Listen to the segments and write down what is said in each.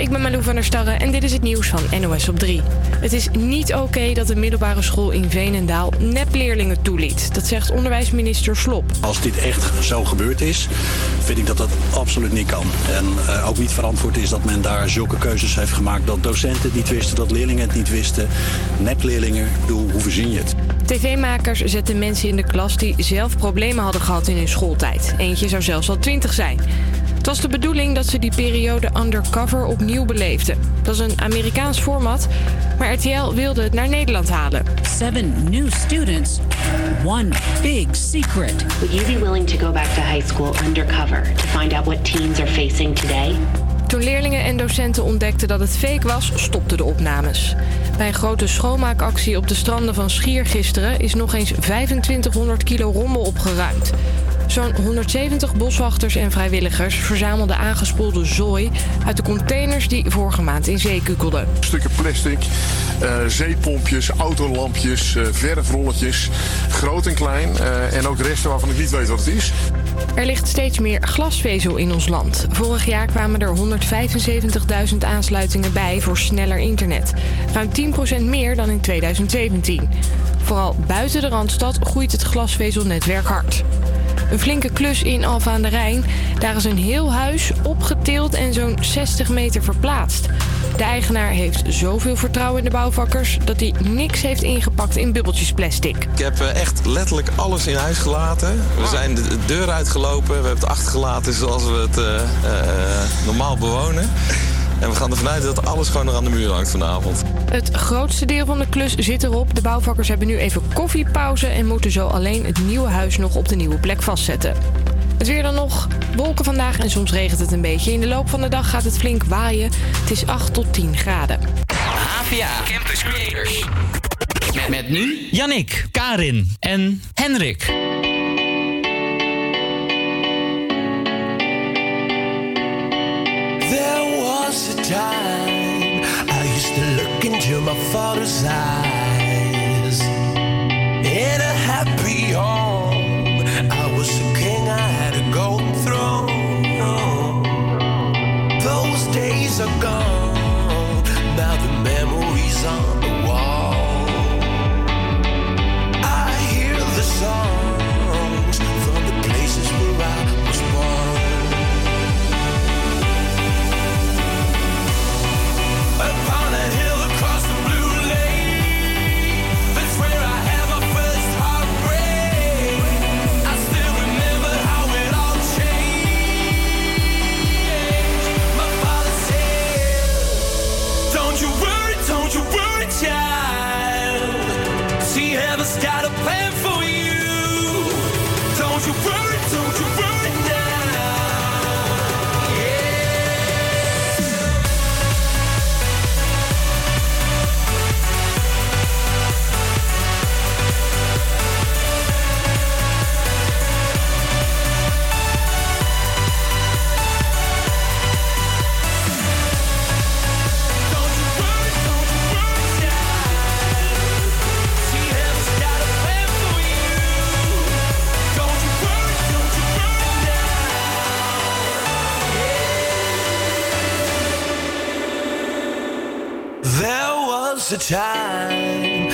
ik ben Malou van der Starre en dit is het nieuws van NOS op 3. Het is niet oké dat de middelbare school in Veenendaal nepleerlingen toeliet. Dat zegt onderwijsminister Slop. Als dit echt zo gebeurd is, vind ik dat dat absoluut niet kan. En uh, ook niet verantwoord is dat men daar zulke keuzes heeft gemaakt... dat docenten het niet wisten, dat leerlingen het niet wisten. Nepleerlingen, bedoel, hoe verzin je het? TV-makers zetten mensen in de klas die zelf problemen hadden gehad in hun schooltijd. Eentje zou zelfs al 20 zijn. Het was de bedoeling dat ze die periode undercover opnieuw beleefden. Dat is een Amerikaans format, maar RTL wilde het naar Nederland halen. Seven new students, one big secret. Would you be willing to go back to high school undercover to find out what teens are facing today? Toen leerlingen en docenten ontdekten dat het fake was, stopten de opnames. Bij een grote schoonmaakactie op de stranden van Schier gisteren is nog eens 2500 kilo rommel opgeruimd. Zo'n 170 boswachters en vrijwilligers verzamelden aangespoelde zooi uit de containers die vorige maand in zee kukkelden. Stukken plastic, uh, zeepompjes, autolampjes, uh, verfrolletjes, groot en klein. Uh, en ook resten waarvan ik niet weet wat het is. Er ligt steeds meer glasvezel in ons land. Vorig jaar kwamen er 175.000 aansluitingen bij voor sneller internet. Ruim 10% meer dan in 2017. Vooral buiten de Randstad groeit het glasvezelnetwerk hard. Een flinke klus in Alfa aan de Rijn. Daar is een heel huis opgetild en zo'n 60 meter verplaatst. De eigenaar heeft zoveel vertrouwen in de bouwvakkers dat hij niks heeft ingepakt in bubbeltjes plastic. Ik heb eh, echt letterlijk alles in huis gelaten. We zijn de deur uitgelopen, we hebben het achtergelaten zoals we het uh, uh, normaal bewonen. En we gaan ervan uit dat alles gewoon nog aan de muur hangt vanavond. Het grootste deel van de klus zit erop. De bouwvakkers hebben nu even koffiepauze en moeten zo alleen het nieuwe huis nog op de nieuwe plek vastzetten. Het weer dan nog. Wolken vandaag en soms regent het een beetje. In de loop van de dag gaat het flink waaien. Het is 8 tot 10 graden. APA Campus Creators. Met, met nu Jannik, Karin en Henrik. Time. I used to look into my father's eyes In a happy home There was a time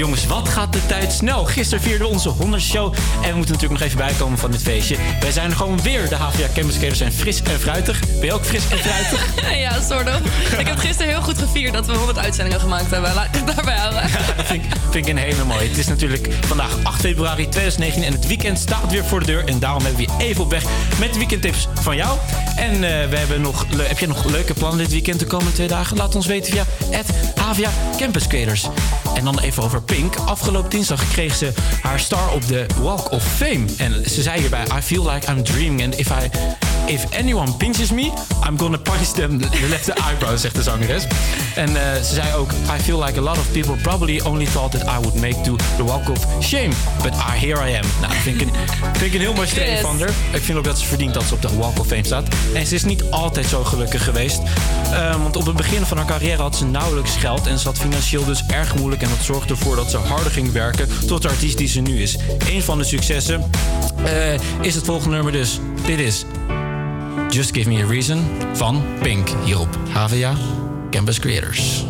jongens, wat gaat de tijd snel. Gisteren vierden we onze 100 show. En we moeten natuurlijk nog even bijkomen van dit feestje. Wij zijn gewoon weer. De HVA Campus Skaters zijn fris en fruitig. Ben je ook fris en fruitig? ja, soort of. Ik heb gisteren heel goed gevierd dat we 100 uitzendingen gemaakt hebben. Laat ik het daarbij houden. dat vind ik, vind ik een hele mooie. Het is natuurlijk vandaag 8 februari 2019 en het weekend staat weer voor de deur. En daarom hebben we je even op weg met de weekendtips van jou. En eh, we hebben nog, heb je nog leuke plannen dit weekend de komende twee dagen? Laat ons weten via het HVA Campus Creators. En dan even over Pink. Afgelopen dinsdag kreeg ze haar star op de Walk of Fame. En ze zei hierbij, I feel like I'm dreaming. And if, I, if anyone pinches me, I'm gonna punch them the left eyebrow, zegt de zangeres. En eh, ze zei ook, I feel like a lot of people probably only thought that I would make to the Walk of Shame. But ah, here I am. Nou, vind ik een, vind ik een heel mooi streven van haar. Ik vind ook dat ze verdient dat ze op de Walk of Fame staat. En ze is niet altijd zo gelukkig geweest. Eh, want op het begin van haar carrière had ze nauwelijks geld. En ze had financieel dus erg moeilijk. En dat zorgde ervoor dat ze harder ging werken tot de artiest die ze nu is. Een van de successen eh, is het volgende nummer dus. Dit is Just Give Me a Reason van Pink hier op HVA Campus Creators.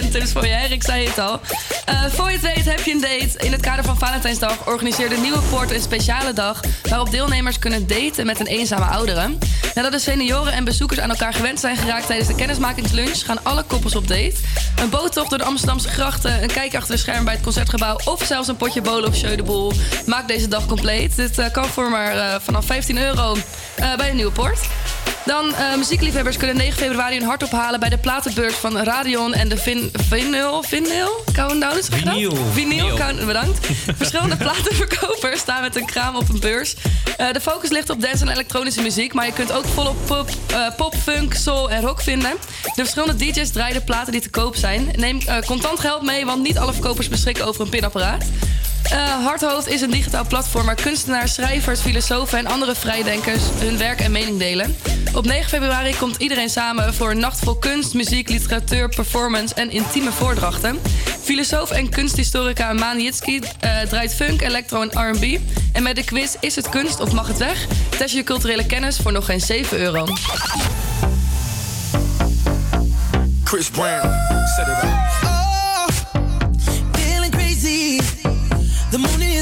weekendtips voor je. Erik zei het al. Eh, voor je het weet heb je een date. In het kader van Valentijnsdag organiseerde Nieuwe Poort een speciale dag... waarop deelnemers kunnen daten met een eenzame oudere. Nadat de senioren en bezoekers aan elkaar gewend zijn geraakt... tijdens de kennismakingslunch gaan alle koppels op date. Een boottocht door de Amsterdamse grachten... een kijkje achter de scherm bij het Concertgebouw... of zelfs een potje bolen of jeu de boel. Maak deze dag compleet. Dit eh, kan voor maar eh, vanaf 15 euro bij de Nieuwe Poort. Dan eh, muziekliefhebbers kunnen 9 februari hun hart ophalen bij de platenbeurs van Radion en de Vin, Vinyl, Vinyl Countdown. Vinyl. Vinyl. Count- bedankt. Verschillende platenverkopers staan met een kraam op een beurs. Eh, de focus ligt op dance en elektronische muziek, maar je kunt ook volop pop, eh, pop, funk, soul en rock vinden. De verschillende DJ's draaien de platen die te koop zijn. Neem contant geld mee, want niet alle verkopers beschikken over een pinapparaat. Eh Hardhoofd is een digitaal platform waar kunstenaars, schrijvers, filosofen en andere vrijdenkers hun werk en mening delen. Op 9 februari komt iedereen samen voor een nacht vol kunst, muziek, literatuur, performance en intieme voordrachten. Filosoof en kunsthistorica Maan Jitski eh, draait funk, electro en R&B. En met de quiz Is het kunst of mag het weg? Test je culturele kennis voor nog geen 7 euro. Chris Brown, set it up. The morning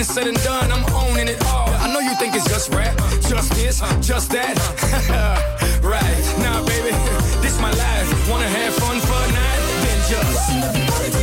it's said and done, I'm owning it all. I know you think it's just rap, just this, just that. right, now baby, this my life. Wanna have fun for a night? Then just.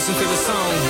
Listen to the song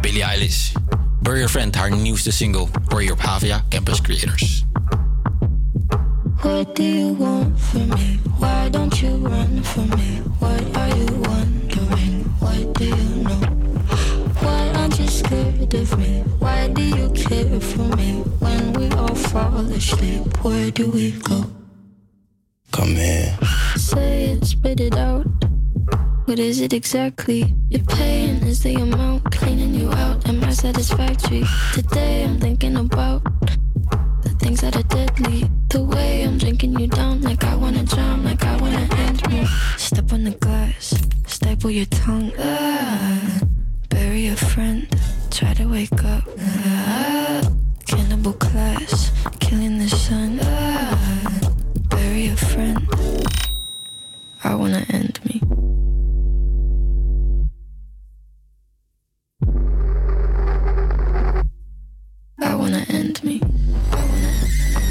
Billie Eilish. Bury Your Friend, haar nieuwste single. Hoor je op Havia Campus Creators. What do you want from me? Why don't you run from me? What are you wondering? What do you know? Why aren't you scared of me? Why do you care for me? When we all fall asleep, where do we go? Come here. Say it, spit it out. What is it exactly? Your pain is the amount cleaning you out. Am I satisfactory? Today I'm thinking about the things that are deadly. The way I'm drinking you down, like I wanna drown, like I wanna end me. Step on the glass, staple your tongue. Ah, bury a friend, try to wake up. Ah, cannibal class, killing the sun. Ah, bury a friend. I wanna end me. Wanna end me. I wanna,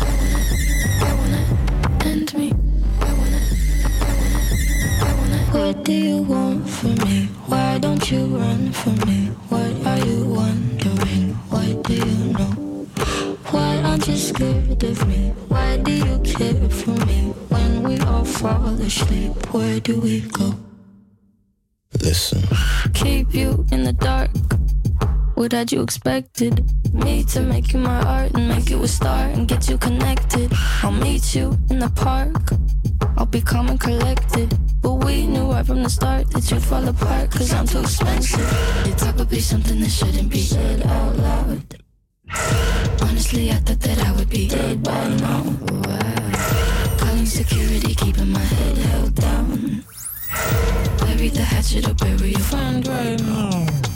I wanna, I wanna end me. I wanna, I wanna, I wanna. What do you want from me? Why don't you run from me? What are you wondering? What do you know? Why aren't you scared of me? Why do you care for me? When we all fall asleep, where do we go? Listen. Keep you in the dark. What had you expected? Me to make you my art and make you a star and get you connected. I'll meet you in the park. I'll be calm and collected. But we knew right from the start that you'd fall apart cause I'm too expensive. Would be something that shouldn't be said out loud. Honestly, I thought that I would be dead by now. Calling security, keeping my head held down. Bury the hatchet or bury your friend right now.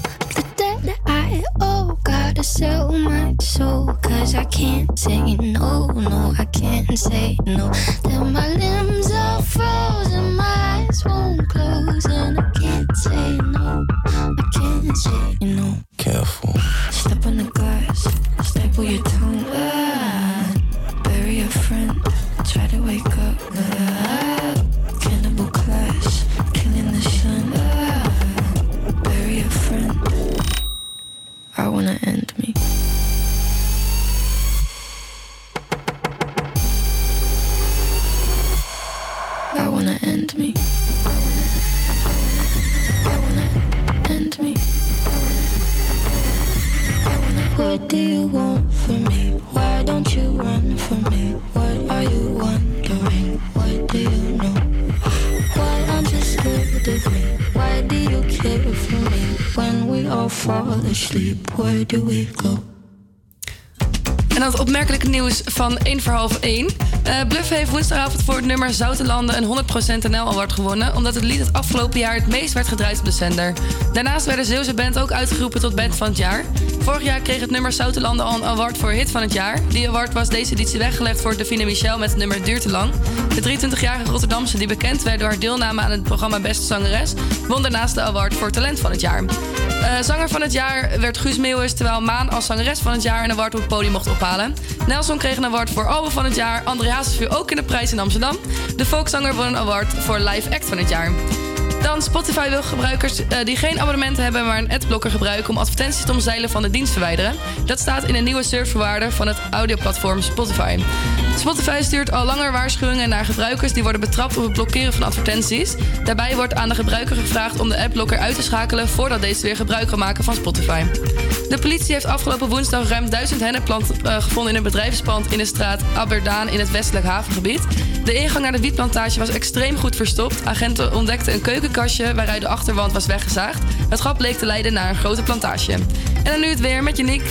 I owe, gotta sell my soul. Cause I can't say no, no, I can't say no. Then my limbs are frozen, my eyes won't close, and I can't say no, I can't say no. Careful. Step on the glass, staple your tongue. Ah, bury a friend, try to wake up. I want to end me. I want to end me. I want to end me. What do you want from me? All fall asleep, where do we go? En dan het opmerkelijke nieuws van 1 voor half 1. Eh, Bluff heeft woensdagavond voor het nummer Zoutenlanden een 100% NL Award gewonnen... omdat het lied het afgelopen jaar het meest werd gedraaid op de zender. Daarnaast werd de Zeeuwse band ook uitgeroepen tot band van het jaar. Vorig jaar kreeg het nummer Zoutenlanden al een award voor hit van het jaar. Die award was deze editie weggelegd voor Davine Michel met het nummer Duurt te lang. De 23-jarige Rotterdamse die bekend werd door haar deelname aan het programma Beste Zangeres... won daarnaast de award voor talent van het jaar. Eh, zanger van het jaar werd Guus Meeuwis, terwijl Maan als zangeres van het jaar een award op het podium mocht ophalen. Nelson kreeg een award voor album van het jaar. André Hazes viel ook in de prijs in Amsterdam. De folkzanger won een award voor live act van het jaar. Dan Spotify wil gebruikers eh, die geen abonnement hebben, maar een adblocker gebruiken om advertenties te omzeilen van de dienst verwijderen. Dat staat in een nieuwe serverwaarde van het audioplatform Spotify. Spotify stuurt al langer waarschuwingen naar gebruikers die worden betrapt op het blokkeren van advertenties. Daarbij wordt aan de gebruiker gevraagd om de adblocker uit te schakelen voordat deze weer gebruik kan maken van Spotify. De politie heeft afgelopen woensdag ruim 1000 hennepplanten eh, gevonden in een bedrijfspand in de straat Aberdaan in het westelijk havengebied. De ingang naar de wietplantage was extreem goed verstopt. Agenten ontdekten een keukenkastje waaruit de achterwand was weggezaagd. Het gat bleek te leiden naar een grote plantage. En dan nu het weer met Janiek.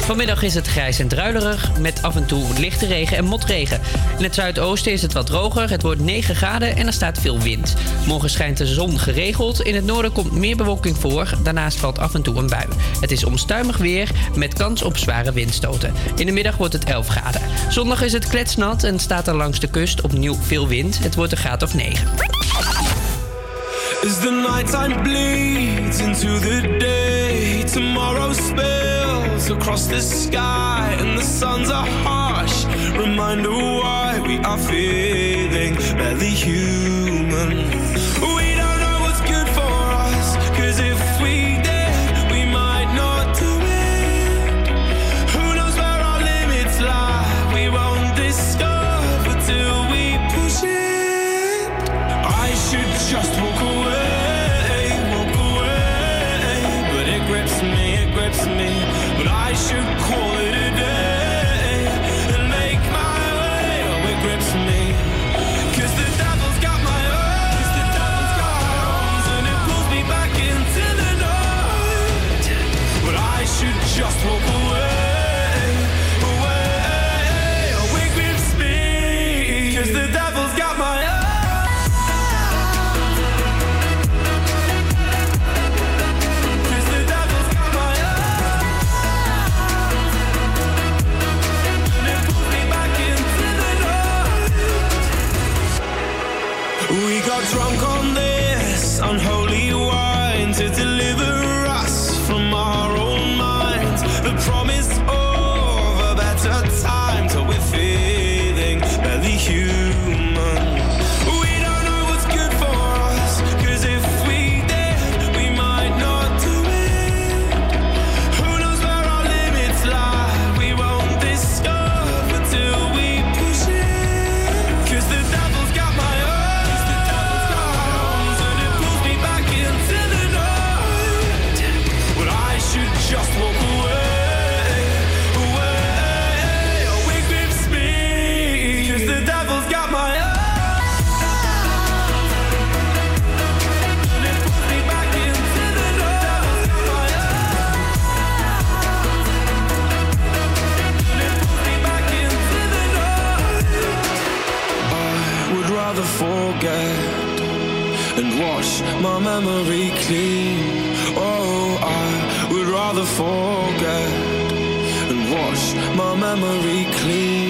Vanmiddag is het grijs en druilerig met af en toe lichte regen en motregen. In het zuidoosten is het wat droger, het wordt 9 graden en er staat veel wind. Morgen schijnt de zon geregeld, in het noorden komt meer bewolking voor, daarnaast valt af en toe een bui. Het is onstuimig weer met kans op zware windstoten. In de middag wordt het 11 graden. Zondag is het kletsnat en staat er langs de kust opnieuw veel wind. Het wordt een graad of 9. As the nighttime bleeds into the day, tomorrow spills across the sky, and the suns are harsh. Reminder why we are feeling barely human. We don't drunk on memory clean. Oh, I would rather forget and wash my memory clean.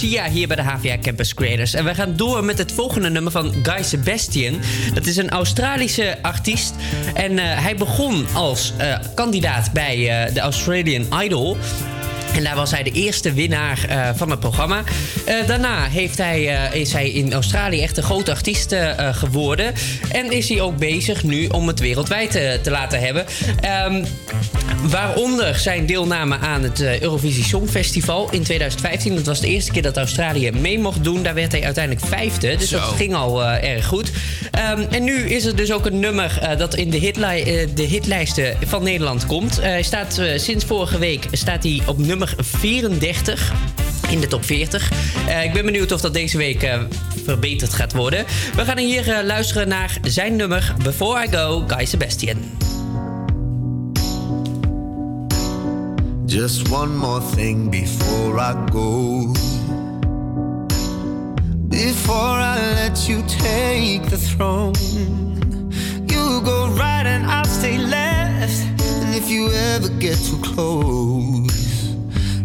Sia hier bij de HVA Campus Creators. En we gaan door met het volgende nummer van Guy Sebastian. Dat is een Australische artiest. En eh, hij begon als eh, kandidaat bij eh, de Australian Idol. En daar was hij de eerste winnaar van het programma. Daarna heeft hij, is hij in Australië echt een grote artiest geworden. En is hij ook bezig nu om het wereldwijd te laten hebben. Ehm, waaronder zijn deelname aan het eh, Eurovisie Songfestival in 2015. Dat was de eerste keer dat Australië mee mocht doen. Daar werd hij uiteindelijk vijfde. Dus dat ging al eh, erg goed. Ehm, en nu is er dus ook een nummer eh, dat in de, eh, de hitlijsten van Nederland komt. Hij staat sinds vorige week staat hij op nummer 34 in de top 40. Eh, ik ben benieuwd of dat deze week verbeterd gaat worden. We gaan hier luisteren naar zijn nummer Before I Go, Guy Sebastian. Just one more thing before I go. Before I let you take the throne, you go right and I'll stay left. And if you ever get too close,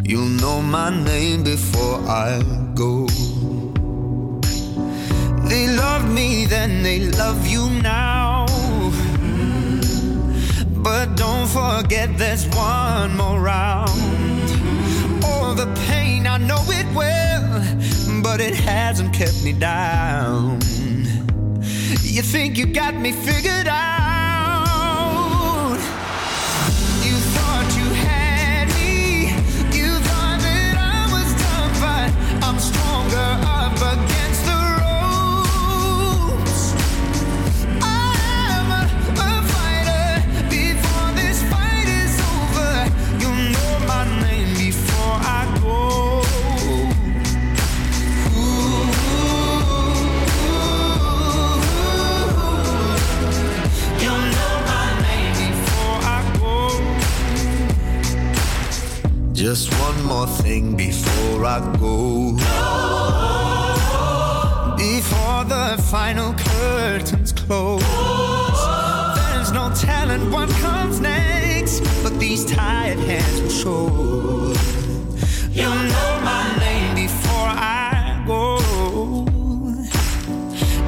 you'll know my name before I go. They loved me then, they love you now. But don't forget there's one more round. All the pain, I know it well, but it hasn't kept me down. You think you got me figured out? Just one more thing before I go. Before the final curtains close. There's no telling what comes next, but these tired hands will show. You'll know my name before I go.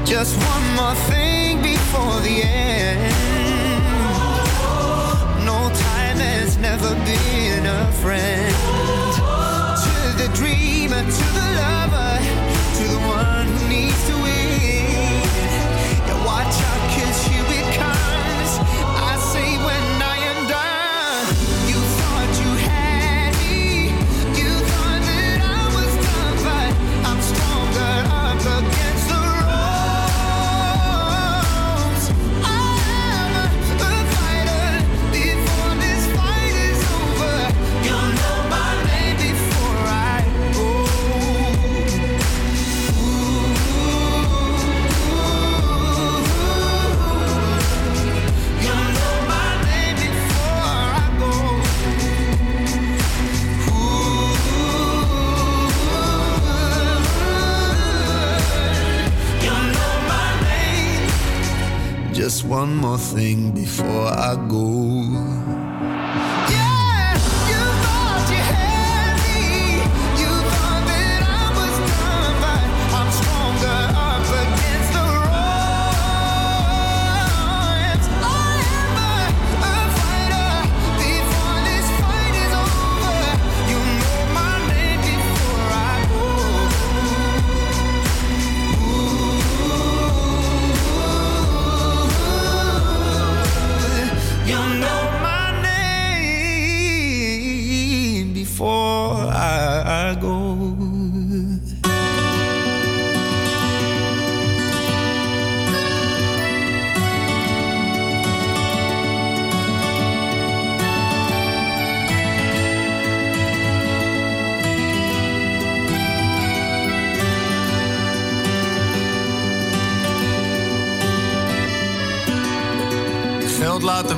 Just one more thing before the end. No time has never been friend. To the dreamer, to the lover, one more thing before I go.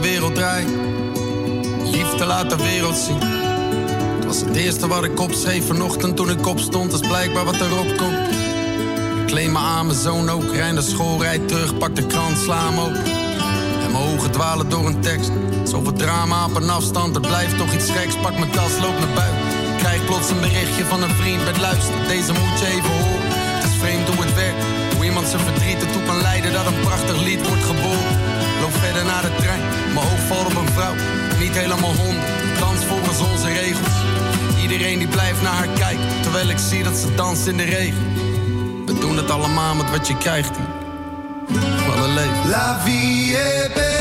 Wereld draaien. Liefde laat de wereld zien. Het was het eerste wat ik opschreef vanochtend toen ik opstond. Dat is blijkbaar wat erop komt. Ik kleed me aan, mijn zoon ook. Rij naar school, rijd terug, pak de krant, sla hem open. En mijn ogen dwalen door een tekst. Zoveel drama op een afstand, er blijft toch iets geks. Pak mijn tas, loop naar buiten. krijg plots een berichtje van een vriend met luister. Deze moet je even horen. Het is vreemd hoe het werkt. Hoe iemand zijn verdriet ertoe kan leiden dat een prachtig lied wordt geboren. Loop verder naar de Mijn oog valt op een vrouw. Niet helemaal honderd. Dans volgens onze regels. Iedereen die blijft naar haar kijken. Terwijl ik zie dat ze danst in de regen. We doen het allemaal met wat je krijgt. Wat een leven. La vie est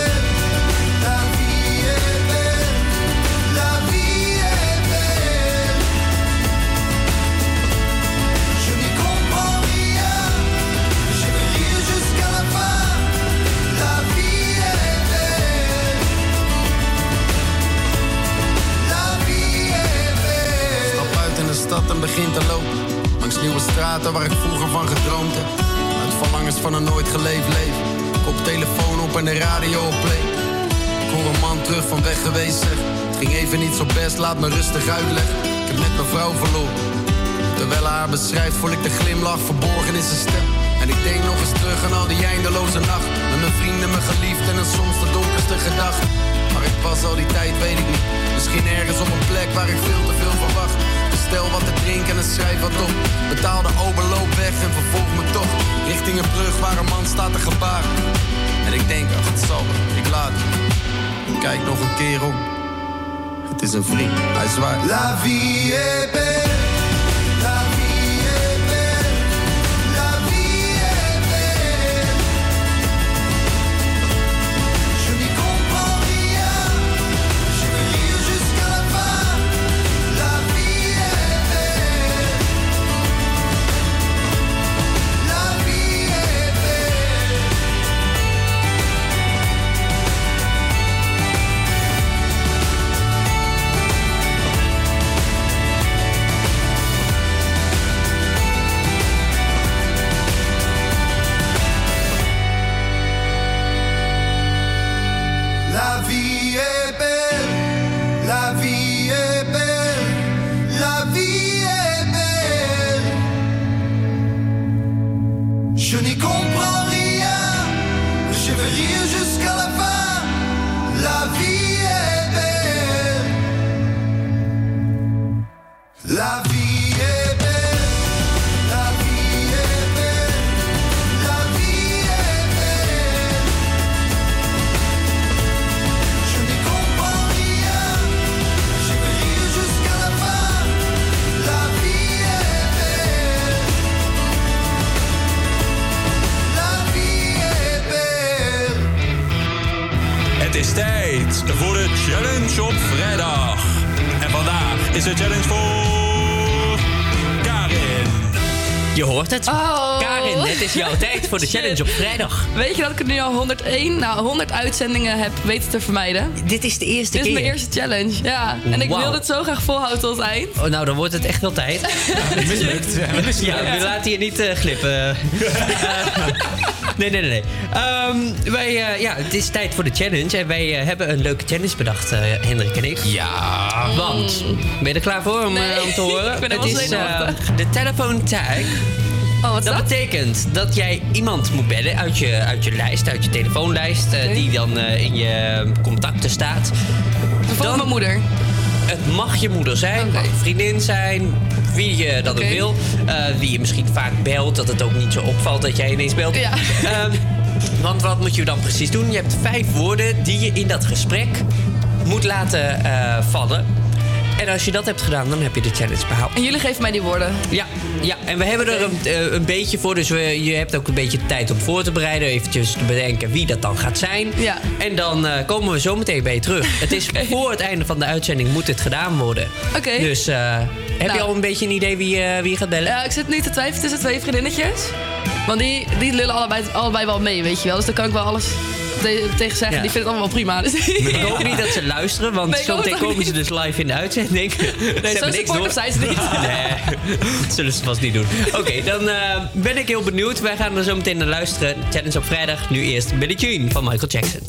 en begin te lopen. Langs nieuwe straten waar ik vroeger van gedroomd heb. Uit verlangens van een nooit geleefd leven. Kop telefoon op en de radio op play. Ik hoor een man terug van weg geweest zeg. Het ging even niet zo best, laat me rustig uitleggen. Ik heb net mijn vrouw verloren. Terwijl haar beschrijft, voel ik de glimlach verborgen in zijn stem. En ik denk nog eens terug aan al die eindeloze nacht. Met mijn vrienden, mijn geliefden en soms de donkerste gedachten. Maar ik was al die tijd, weet ik niet. Misschien ergens op een plek waar ik veel te veel verwacht. Bestel wat te drinken en schrijf wat op. Betaal de overloop weg en vervolg me toch. Richting een brug waar een man staat te gebaren. En ik denk, ach, het zal ik laat Kijk nog een keer om. Het is een vriend, hij zwaait. La vie est belle, hoort het. Oh. Karin, het is jouw tijd voor de challenge op vrijdag. Weet je dat ik het nu al 101, nou 100 uitzendingen heb weten te vermijden? Dit is de eerste Dit is keer. mijn eerste challenge, ja. En ik wil het zo graag volhouden tot het eind. Oh, nou, dan wordt het echt wel tijd. Mislukt. Ja, we laten je niet eh, glippen. Nee, nee, nee. nee. Ehm, wij, eh, ja, het is tijd voor de challenge. En wij eh, hebben een leuke challenge bedacht, eh, Hendrik en ik. Ja. Want, ben je er klaar voor om, Nee, om te horen? ik ben het is eh, de telephone tag. Oh, wat dat, dat? betekent dat jij iemand moet bellen uit je, uit je lijst, uit je telefoonlijst, eh, die dan eh, in je contacten staat. Bijvoorbeeld mijn moeder. Het mag je moeder zijn, mag een vriendin zijn, wie je dat ook wil. Eh, wie je misschien vaak belt, dat het ook niet zo opvalt dat jij ineens belt. Ja. Ehm, want wat moet je dan precies doen? Je hebt vijf woorden die je in dat gesprek moet laten vallen. En als je dat hebt gedaan, dan heb je de challenge behaald. En jullie geven mij die woorden. Ja, ja, en we hebben er een, eh, een beetje voor. Dus we, je hebt ook een beetje tijd om voor te bereiden. Eventjes te bedenken wie dat dan gaat zijn. Ja. En dan eh, komen we zo meteen bij je terug. Het is voor het einde van de uitzending moet dit gedaan worden. Oké. Dus eh, heb Nou. je al een beetje een idee wie, wie je gaat bellen? Ja, ik zit nu te twijfelen tussen twee vriendinnetjes. Want die, die lullen allebei, allebei wel mee, weet je wel. Dus dan kan ik wel alles te- tegen zeggen. Ja. Die vinden het allemaal wel prima. Dus Ik hoop niet dat ze luisteren, want Nee, ook komen ze dus live in de uitzending. ze hebben niks door. zijn ze niet. Nee, dat zullen ze vast niet doen. Oké, dan eh, ben ik heel benieuwd. Wij gaan er zo meteen naar luisteren. Challenge op vrijdag. Nu eerst Billie Jean van Michael Jackson.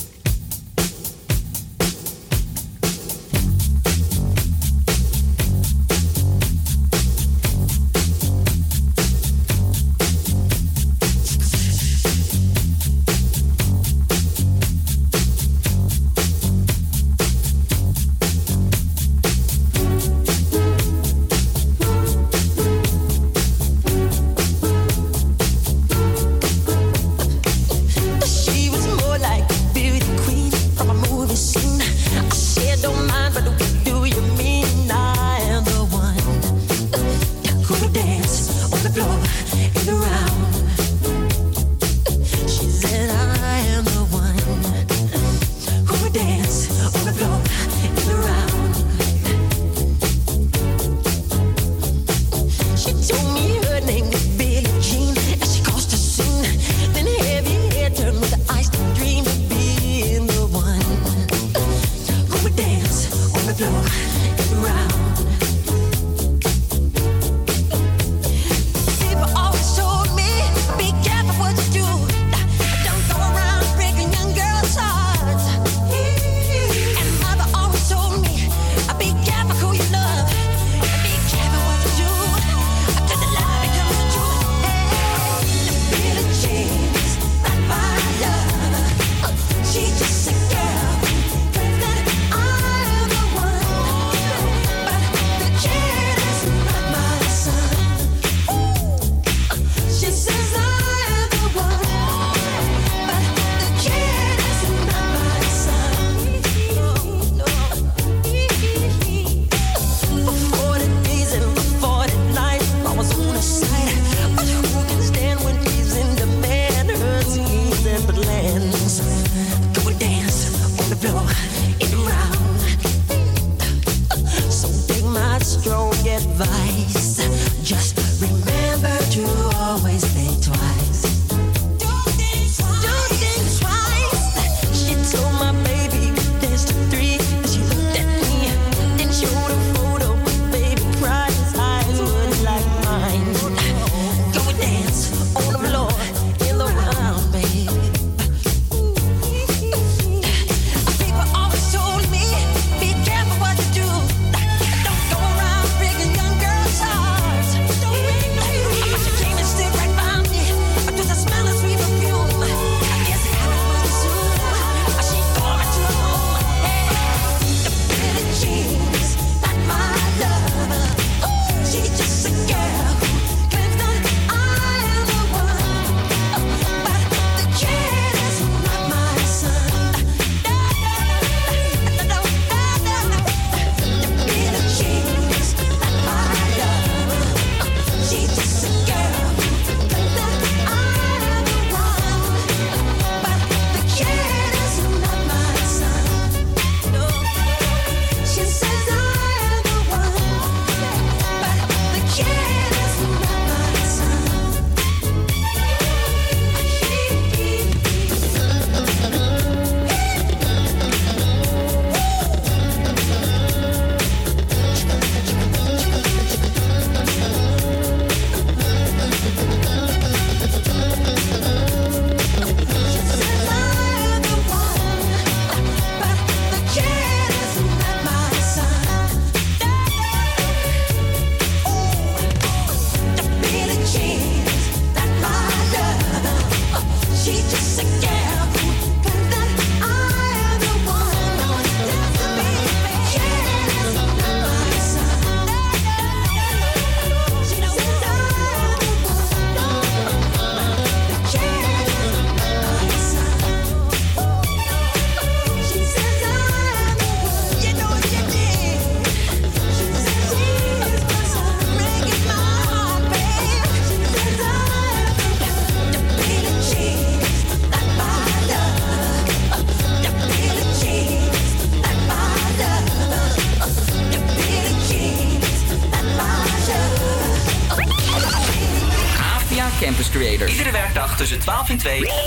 2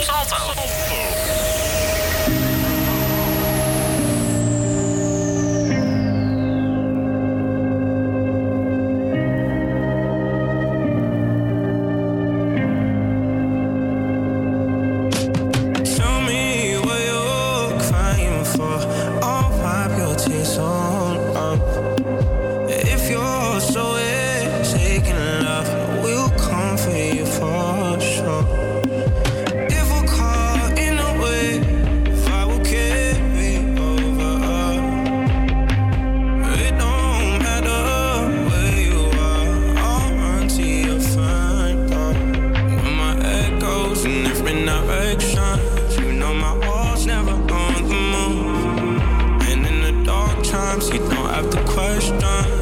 done.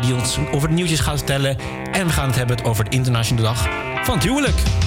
die ons over de nieuwtjes gaan vertellen. En we gaan het hebben over de internationale dag van het huwelijk.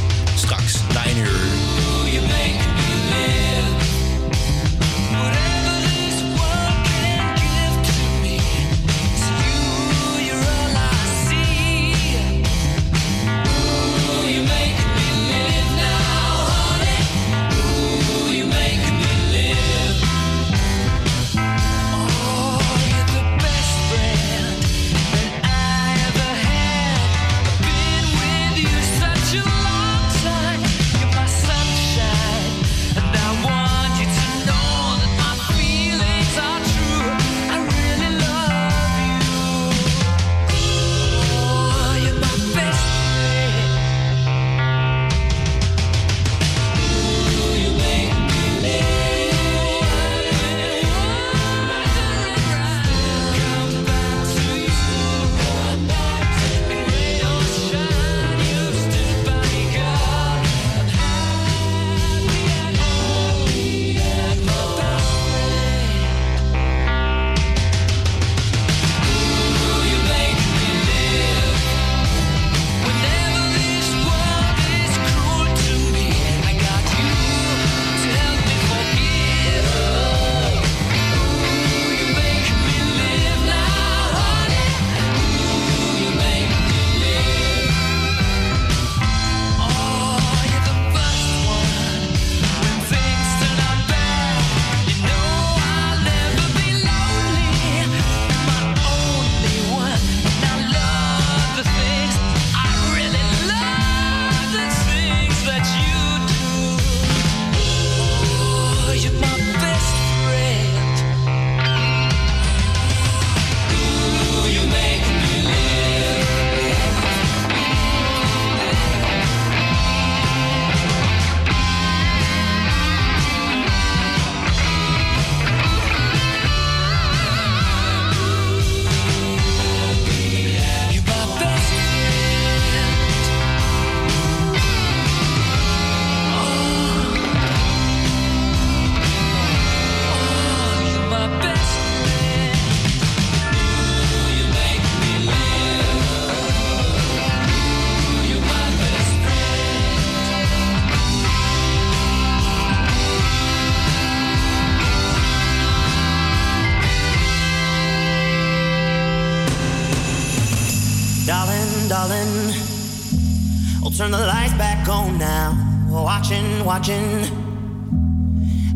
watching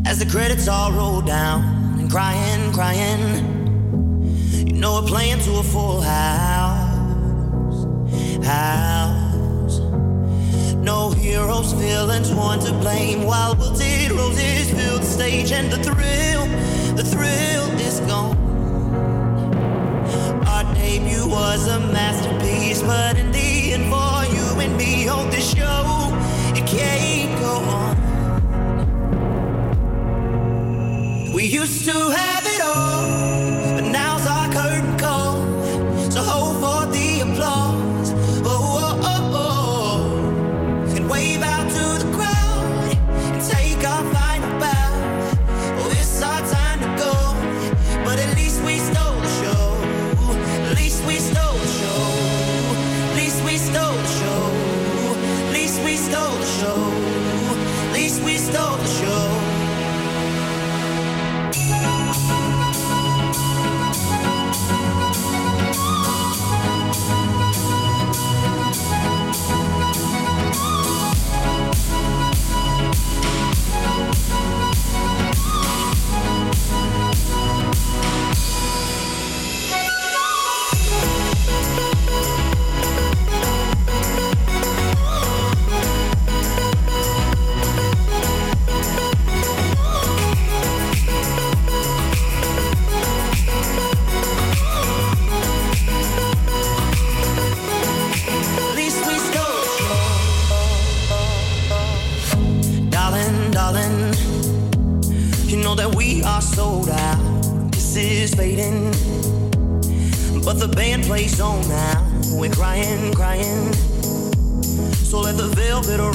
as the credits all roll down and crying, crying. You know we're playing to a full house, house. No heroes, villains, one to blame. While wilted roses fill the stage, and the thrill, the thrill is gone. Our debut was a masterpiece, but in the end, for you and me, on this show, it can't go on. used to have it all.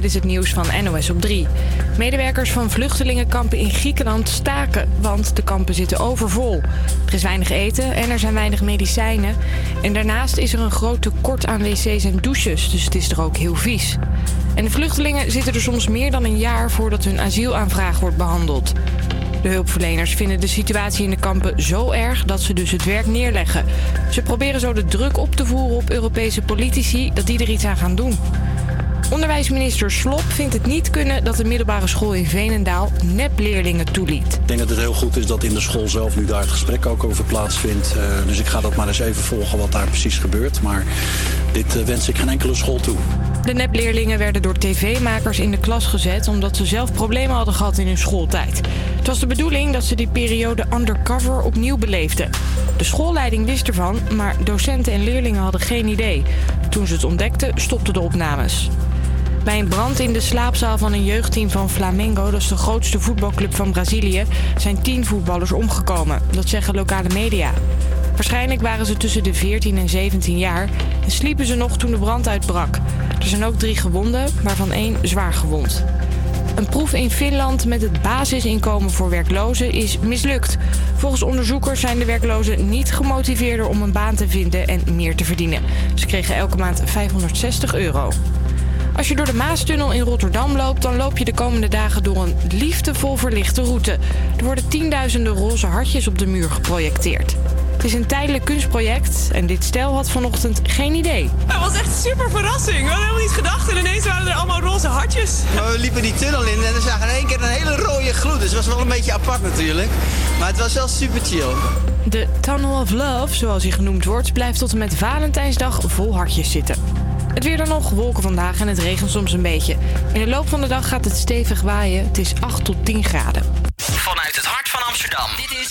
dit is het nieuws van NOS op 3. Medewerkers van vluchtelingenkampen in Griekenland staken, want de kampen zitten overvol. Er is weinig eten en er zijn weinig medicijnen. En daarnaast is er een groot tekort aan wc's en douches, dus het is er ook heel vies. En de vluchtelingen zitten er soms meer dan een jaar voordat hun asielaanvraag wordt behandeld. De hulpverleners vinden de situatie in de kampen zo erg dat ze dus het werk neerleggen. Ze proberen zo de druk op te voeren op Europese politici dat die er iets aan gaan doen. Onderwijsminister Slop vindt het niet kunnen dat de middelbare school in Veenendaal nepleerlingen toeliet. Ik denk dat het heel goed is dat in de school zelf nu daar het gesprek ook over plaatsvindt. Eh, dus ik ga dat maar eens even volgen wat daar precies gebeurt. Maar dit eh, wens ik geen enkele school toe. De nepleerlingen werden door tv-makers in de klas gezet omdat ze zelf problemen hadden gehad in hun schooltijd. Het was de bedoeling dat ze die periode undercover opnieuw beleefden. De schoolleiding wist ervan, maar docenten en leerlingen hadden geen idee. Toen ze het ontdekten, stopten de opnames. Bij een brand in de slaapzaal van een jeugdteam van Flamengo, dat is de grootste voetbalclub van Brazilië, zijn tien voetballers omgekomen. Dat zeggen lokale media. Waarschijnlijk waren ze tussen de 14 en 17 jaar en sliepen ze nog toen de brand uitbrak. Er zijn ook drie gewonden, waarvan één zwaar gewond. Een proef in Finland met het basisinkomen voor werklozen is mislukt. Volgens onderzoekers zijn de werklozen niet gemotiveerder om een baan te vinden en meer te verdienen. Ze kregen elke maand 560 euro. Als je door de Maastunnel in Rotterdam loopt, dan loop je de komende dagen door een liefdevol verlichte route. Er worden tienduizenden roze hartjes op de muur geprojecteerd. Het is een tijdelijk kunstproject en dit stel had vanochtend geen idee. Het was echt super verrassing. We hadden helemaal niet gedacht en ineens waren er allemaal roze hartjes. Maar we liepen die tunnel in en we zagen in één keer een hele rode gloed. Dus het was wel een beetje apart natuurlijk. Maar het was wel super chill. De Tunnel of Love, zoals hij genoemd wordt, blijft tot en met Valentijnsdag vol hartjes zitten. Het weer dan nog, wolken vandaag en het regent soms een beetje. In de loop van de dag gaat het stevig waaien. Het is 8 tot 10 graden. Vanuit het hart van Amsterdam. Dit is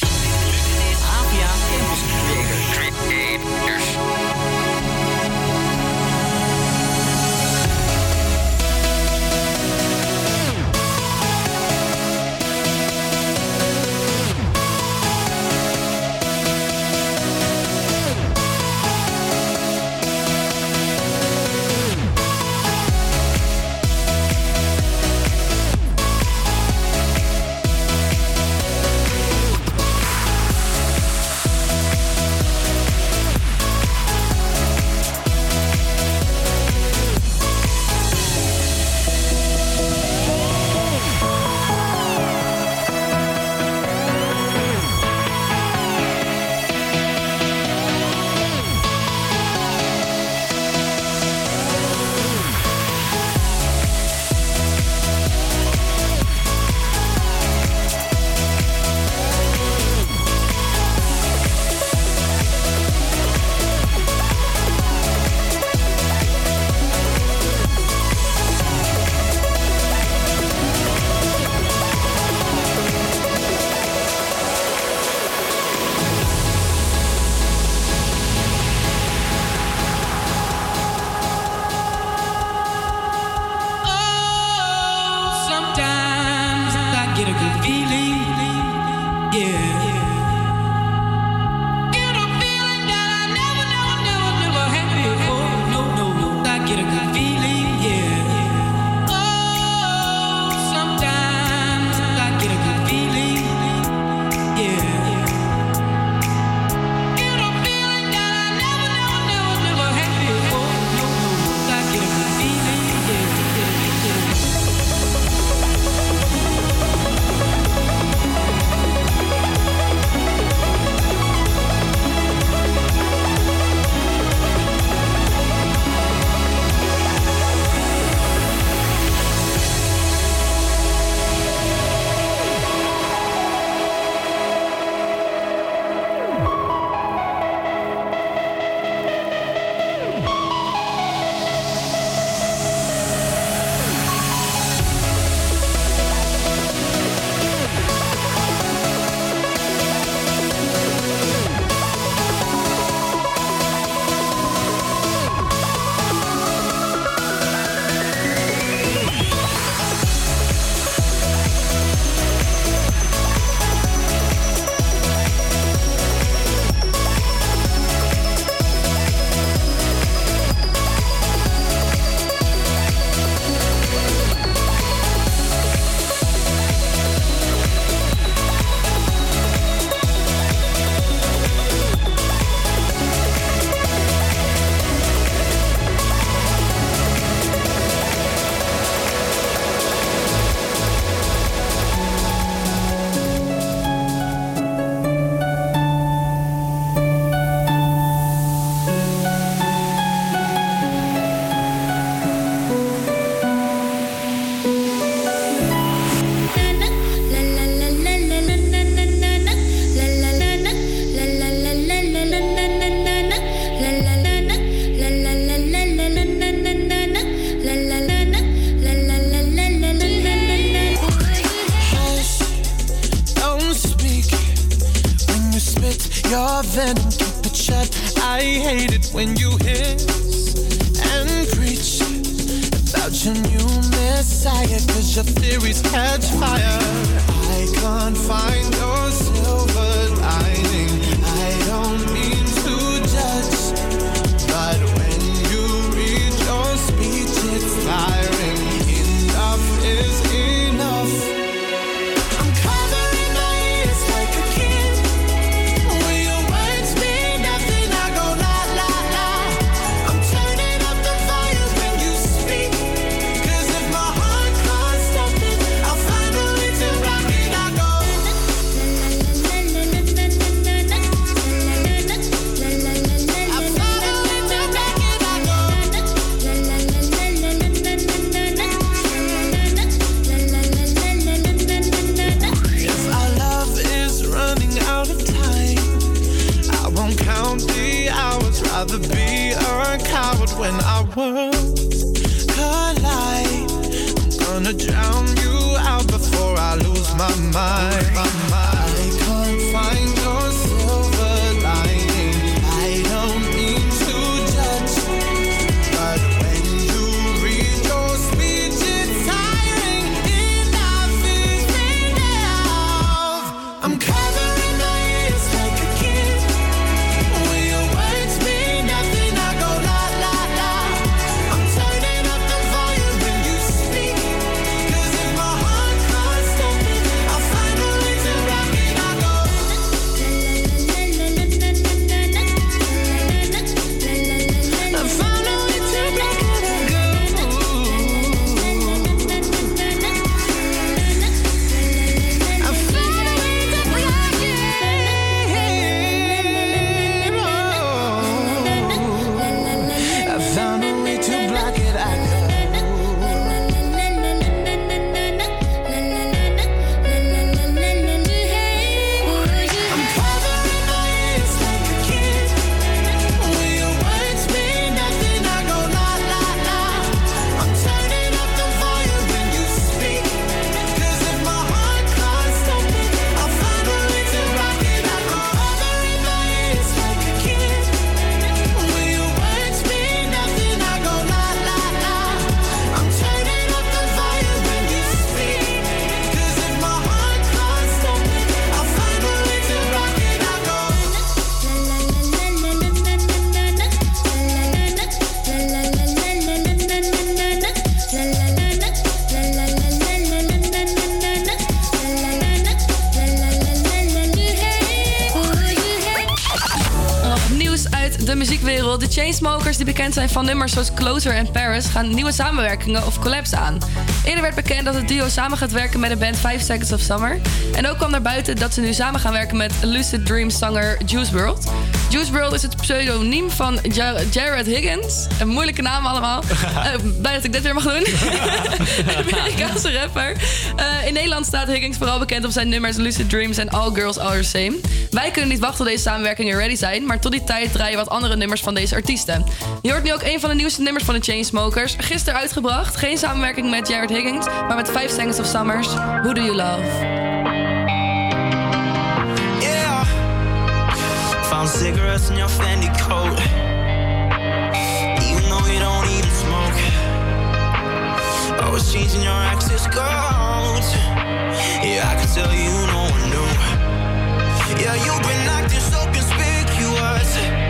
Your venom keep it shut. I hate it when you hiss and preach about your new messiah. Cause your theories catch fire. I can't find those. collide. I'm gonna drown you out before I lose my mind. Chainsmokers, die bekend zijn van nummers zoals Closer en Paris, gaan nieuwe samenwerkingen of collabs aan. Eerder werd bekend dat het duo samen gaat werken met de band 5 Seconds of Summer. En ook kwam naar buiten dat ze nu samen gaan werken met Lucid Dream zanger Juice WRLD. Juice WRLD is het pseudoniem van Ja- Jared Higgins. Een moeilijke naam allemaal. Eh, blij dat ik dit weer mag doen. Amerikaanse rapper. Eh, in Nederland staat Higgins vooral bekend op zijn nummers Lucid Dreams en All Girls Are The Same. Wij kunnen niet wachten tot deze samenwerkingen ready zijn, maar tot die tijd draaien wat andere nummers van deze artiesten. Je hoort nu ook een van de nieuwste nummers van de Chainsmokers. Gisteren uitgebracht. Geen samenwerking met Jared Higgins, maar met 5 Seconds of Summers. Who Do You Love? Found cigarettes in your Fendi coat. Even though you don't even smoke. Always changing your access codes. Yeah, I can tell you no one knew. Yeah, you've been acting so conspicuous.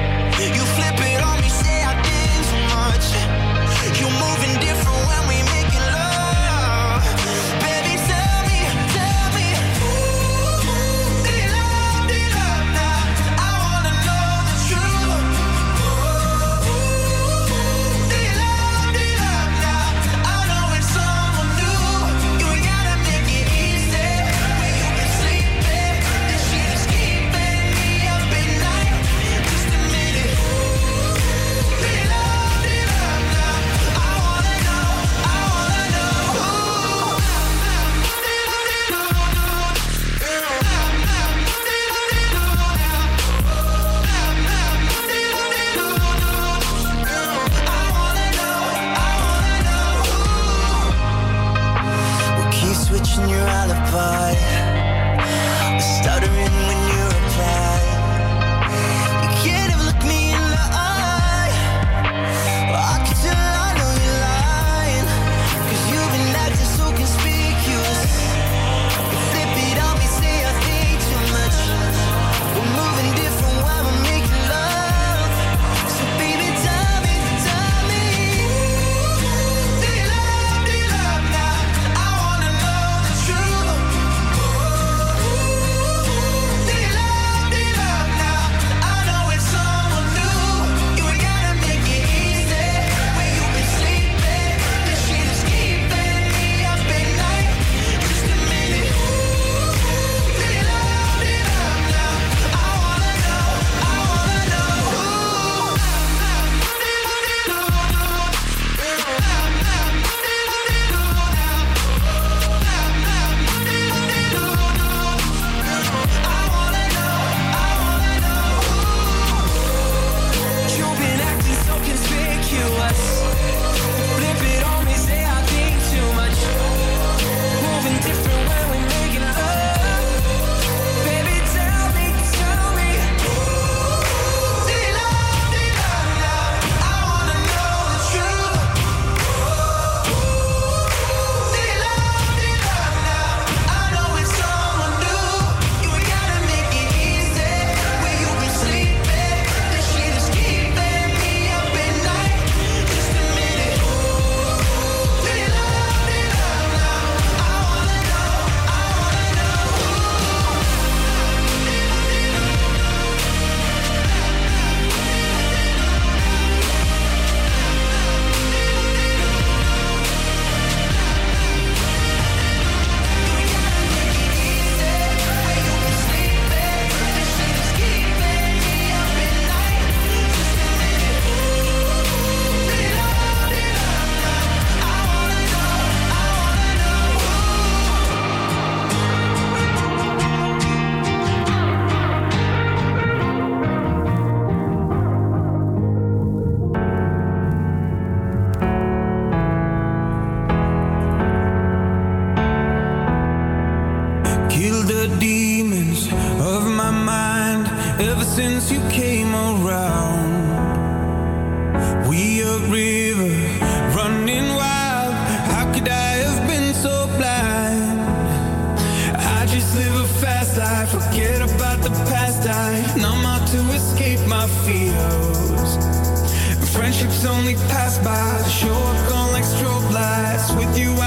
Ever since you came around. We a river running wild. How could I have been so blind? I just live a fast life, forget about the past. I numb out to escape my fears. Friendships only pass by, show up gone like strobe lights. With you,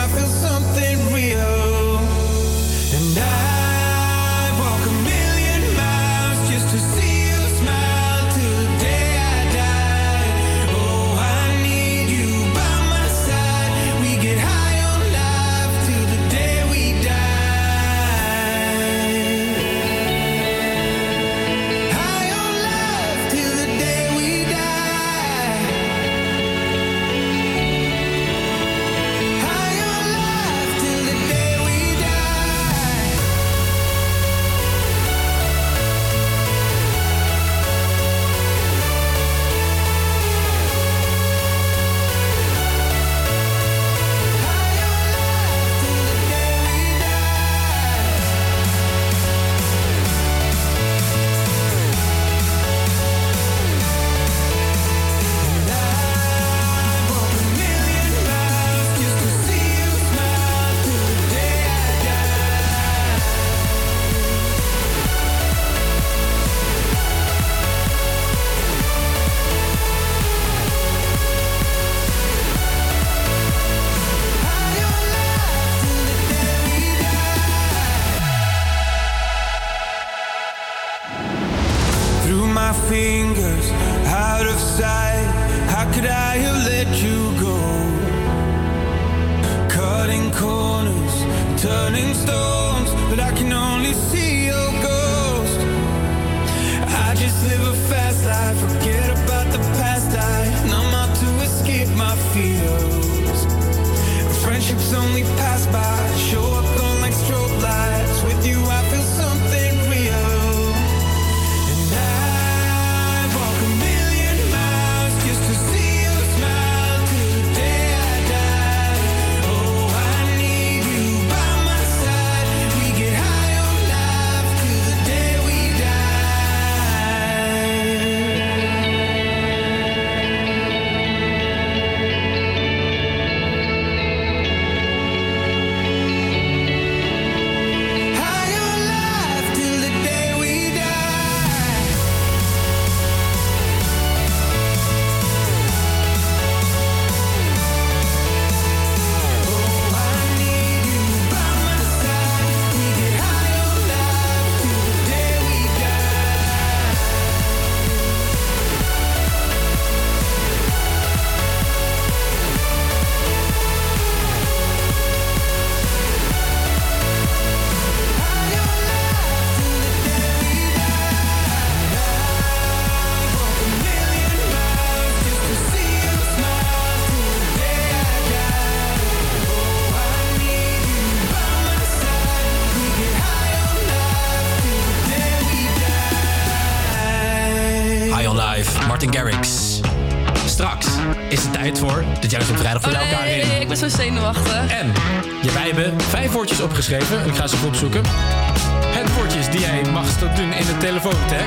telefoontek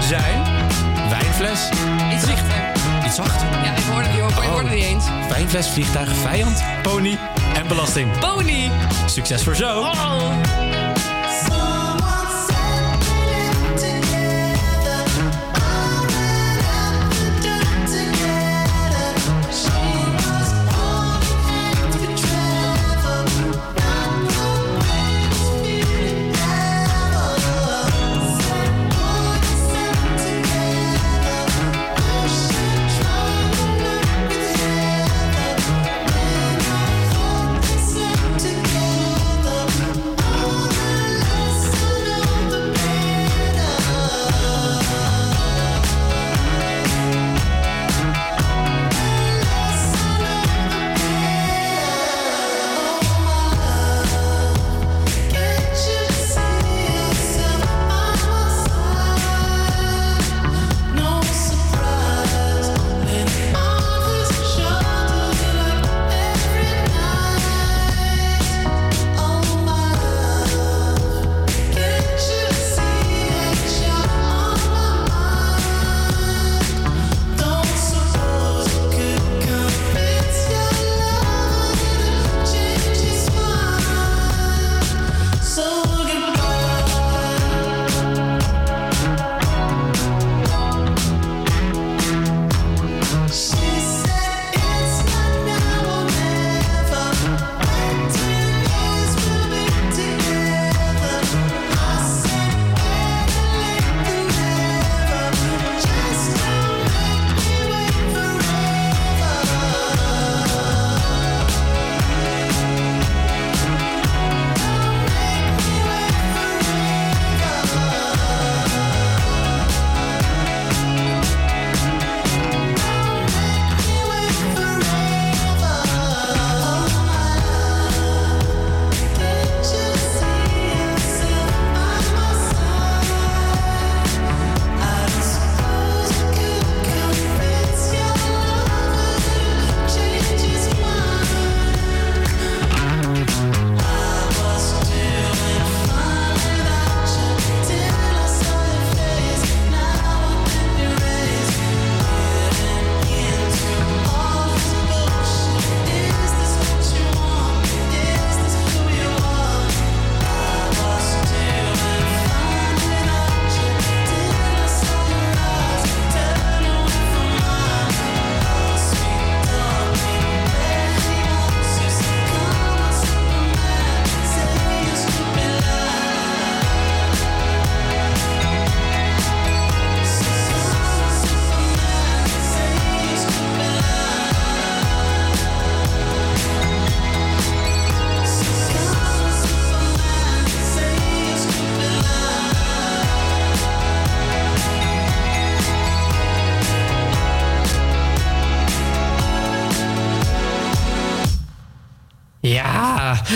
zijn wijnfles. Iets zachter. Iets zachter? Ja, ik hoorde die ook, die oh. eens. Wijnfles, vliegtuig, vijand, pony en belasting. Pony! Succes voor zo! Oh.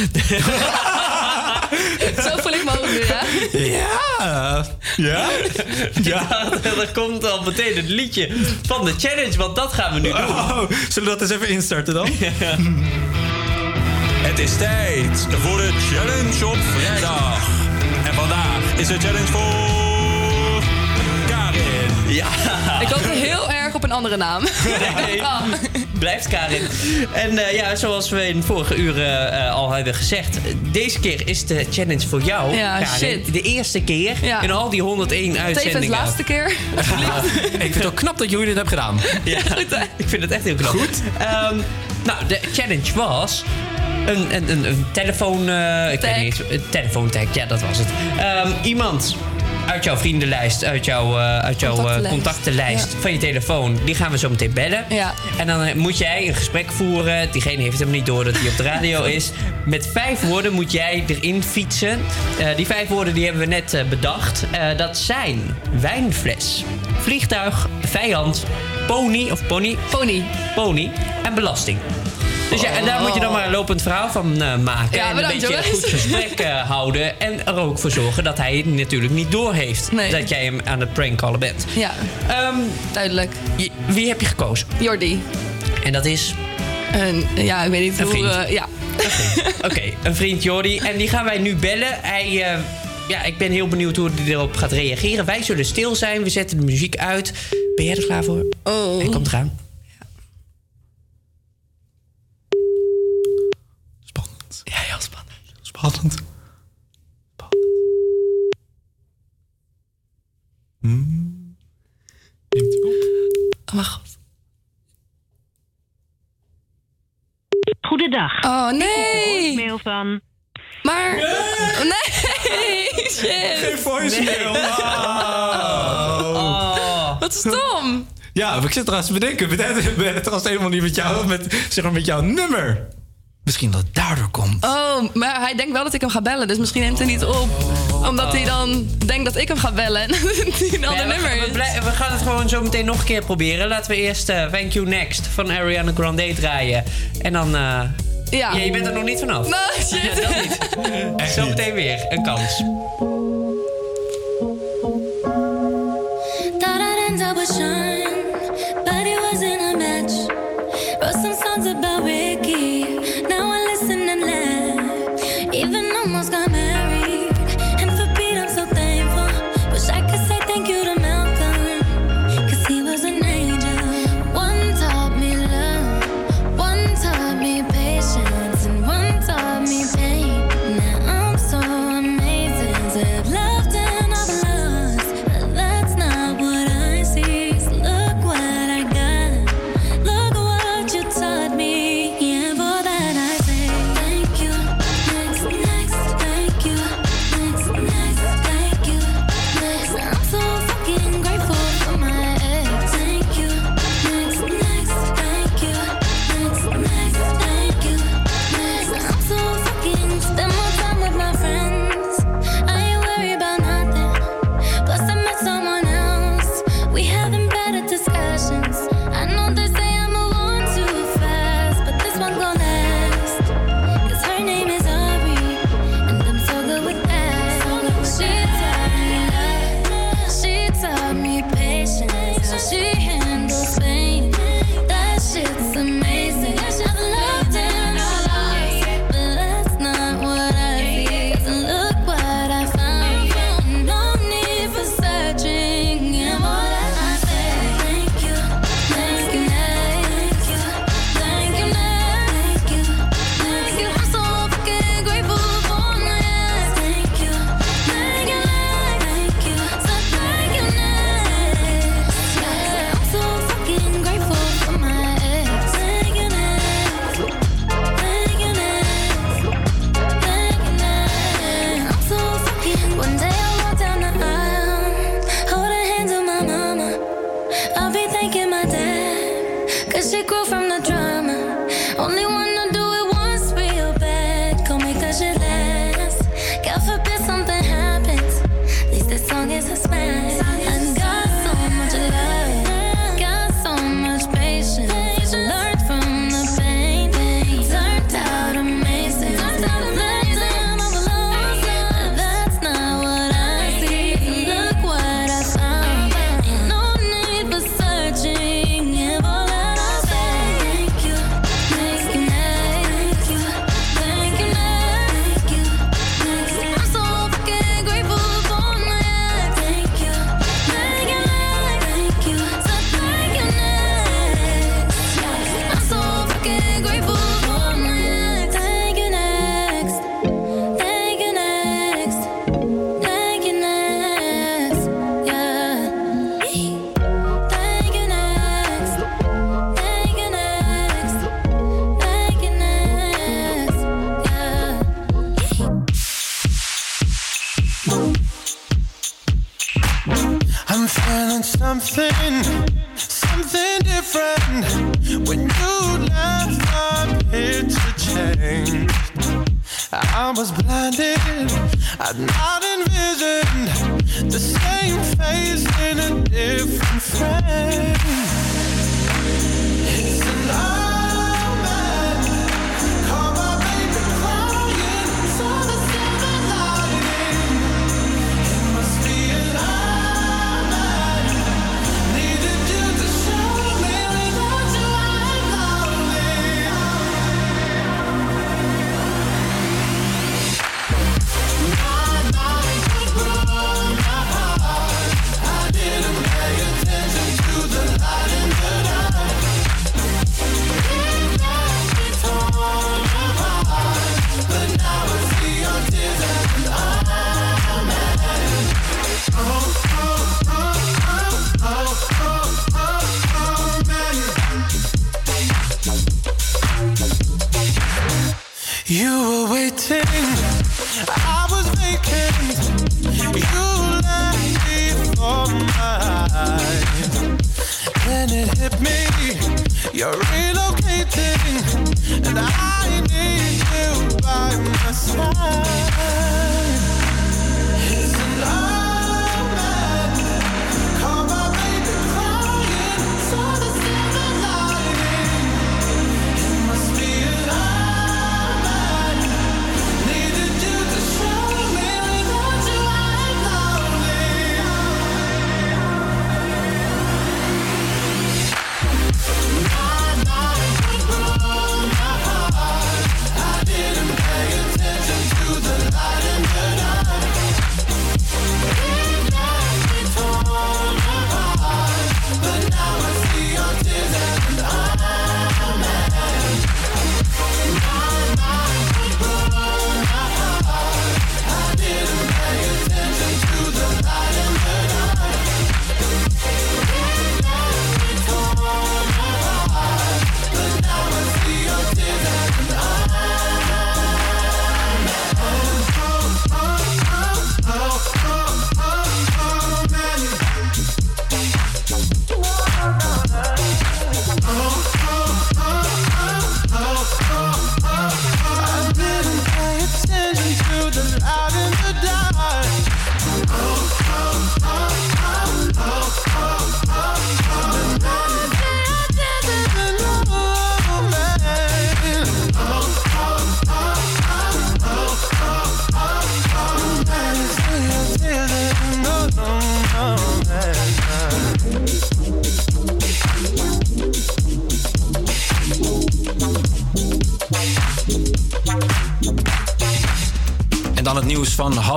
Zo voel ik me ook nu, hè? Ja. Ja? Ja, er komt al meteen het liedje van de challenge, want dat gaan we nu doen. Oh, zullen we dat eens even instarten dan? Het is tijd voor de challenge op vrijdag. En vandaag is de challenge voor Karin. Ja. Ik hoop heel erg op een andere naam. Nee, blijft Karin. En eh, ja, zoals we in vorige uren eh, al hebben gezegd, deze keer is de challenge voor jou, Ja, Karin. shit. De eerste keer Ja. in al die 101 uitzendingen. Tevens laatste keer. Ik vind het ook knap dat jullie dit hebben gedaan. Ja, ik vind het echt heel knap. Goed. nou, de challenge was een, een, een, een telefoon... eh, ik weet niet eens, een telefoontag, ja, dat was het. Ehm, iemand uit jouw vriendenlijst, uit jouw, eh, uit jouw eh, Contactenlijst. contactenlijst van je telefoon... die gaan we zo meteen bellen. Ja. En dan eh, moet jij een gesprek voeren. Diegene heeft hem niet door dat hij op de radio is. Met vijf woorden moet jij erin fietsen. Die vijf woorden die hebben we net bedacht. Dat zijn wijnfles, vliegtuig, vijand, pony of pony. Pony. Pony en belasting. Dus ja, en daar moet je dan maar een lopend verhaal van eh, maken. Ja, en een beetje een goed gesprek eh, houden. En er ook voor zorgen dat hij het natuurlijk niet doorheeft. Nee. Dat jij hem aan het prankcallen bent. Ja, duidelijk. Je- wie heb je gekozen? Jordi. En dat is? Een, ja, ik weet niet Een hoe... vriend. eh, ja. Oké, een vriend Jordi. En die gaan wij nu bellen. Hij, ja, ik ben heel benieuwd hoe hij erop gaat reageren. Wij zullen stil zijn. We zetten de muziek uit. Ben jij er klaar voor? Oh. Hij komt eraan. Spannend. Ja, heel spannend. Spannend. Hmm. Neemt hij op? Oh, mijn god. Goedendag. Oh, nee. voicemail van... Maar... Nee, shit. Geen voicemail. Oh. Wat stom. Ja, maar ik zit trouwens te bedenken. We hebben het trouwens helemaal niet met jou, met, zeg maar met jouw nummer. Misschien dat het daardoor komt. Oh, maar hij denkt wel dat ik hem ga bellen, dus misschien neemt hij niet op. Omdat hij dan denkt dat ik hem ga bellen en dat hij een ander nummer we, is. we gaan het gewoon zo meteen nog een keer proberen. Laten we eerst eh, Thank You Next van Ariana Grande draaien. En dan... eh, Ja. Je bent er nog niet vanaf. No, shit. Ja, dat niet. Zo meteen weer een kans. Thought I'd end up with Sean,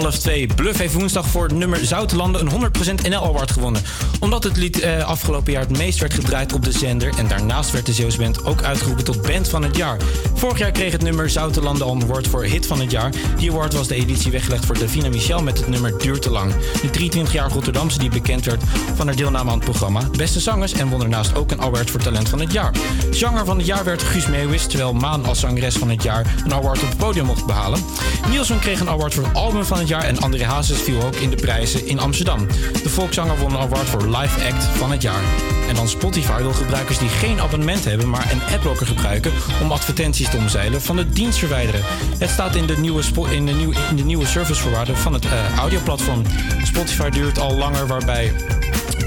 half. Bluff heeft woensdag voor het nummer Zoutelanden een 100% NL Award gewonnen. Omdat het lied eh, afgelopen jaar het meest werd gedraaid op de zender. En daarnaast werd de Zeeuws Band ook uitgeroepen tot Band van het Jaar. Vorig jaar kreeg het nummer Zoutelanden al een award voor Hit van het Jaar. Die award was de editie weggelegd voor Davina Michel met het nummer Duurt te lang. De 23-jarige Rotterdamse die bekend werd van haar deelname aan het programma. Beste zangers en won daarnaast ook een award voor Talent van het Jaar. Zanger van het jaar werd Guus Meeuwis, terwijl Maan als zangeres van het jaar een award op het podium mocht behalen. Nielsen kreeg een award voor album van het jaar en André Hazes viel ook in de prijzen in Amsterdam. De volkszanger won een award voor Live Act van het jaar. En dan Spotify wil gebruikers die geen abonnement hebben, maar een adblocker gebruiken om advertenties te omzeilen van de dienst verwijderen. Het staat in de nieuwe, in de nieuwe, in de nieuwe servicevoorwaarden van het eh, audioplatform. Spotify duurt al langer waarbij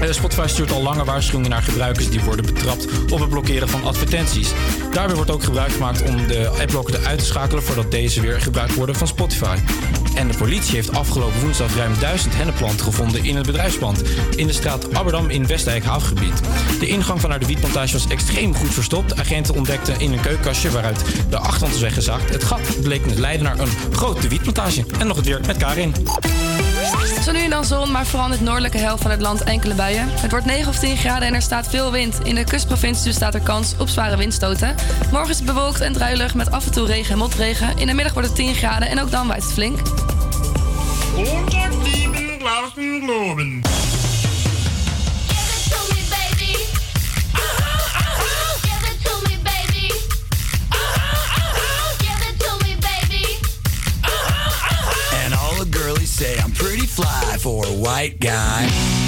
Spotify stuurt al lange waarschuwingen naar gebruikers die worden betrapt op het blokkeren van advertenties. Daarbij wordt ook gebruik gemaakt om de adblocker eruit te schakelen voordat deze weer gebruikt worden van Spotify. En de politie heeft afgelopen woensdag ruim 1000 hennenplanten gevonden in het bedrijfspand in de straat Abberdam in Westdijk havengebied. De ingang van naar de wietplantage was extreem goed verstopt. Agenten ontdekten in een keukenkastje waaruit de achterkant was weggezakt. Het gat bleek te leiden naar een grote wietplantage. En nog het weer met Karin. Zo nu en dan zon, maar vooral in het noordelijke helft van het land enkele buien. Het wordt 9 of 10 graden en er staat veel wind. In de kustprovincies bestaat er kans op zware windstoten. Morgen is het bewolkt en druilig met af en toe regen en motregen. In de middag wordt het 10 graden en ook dan waait het flink. Sieben Glasen Globen. For white guy.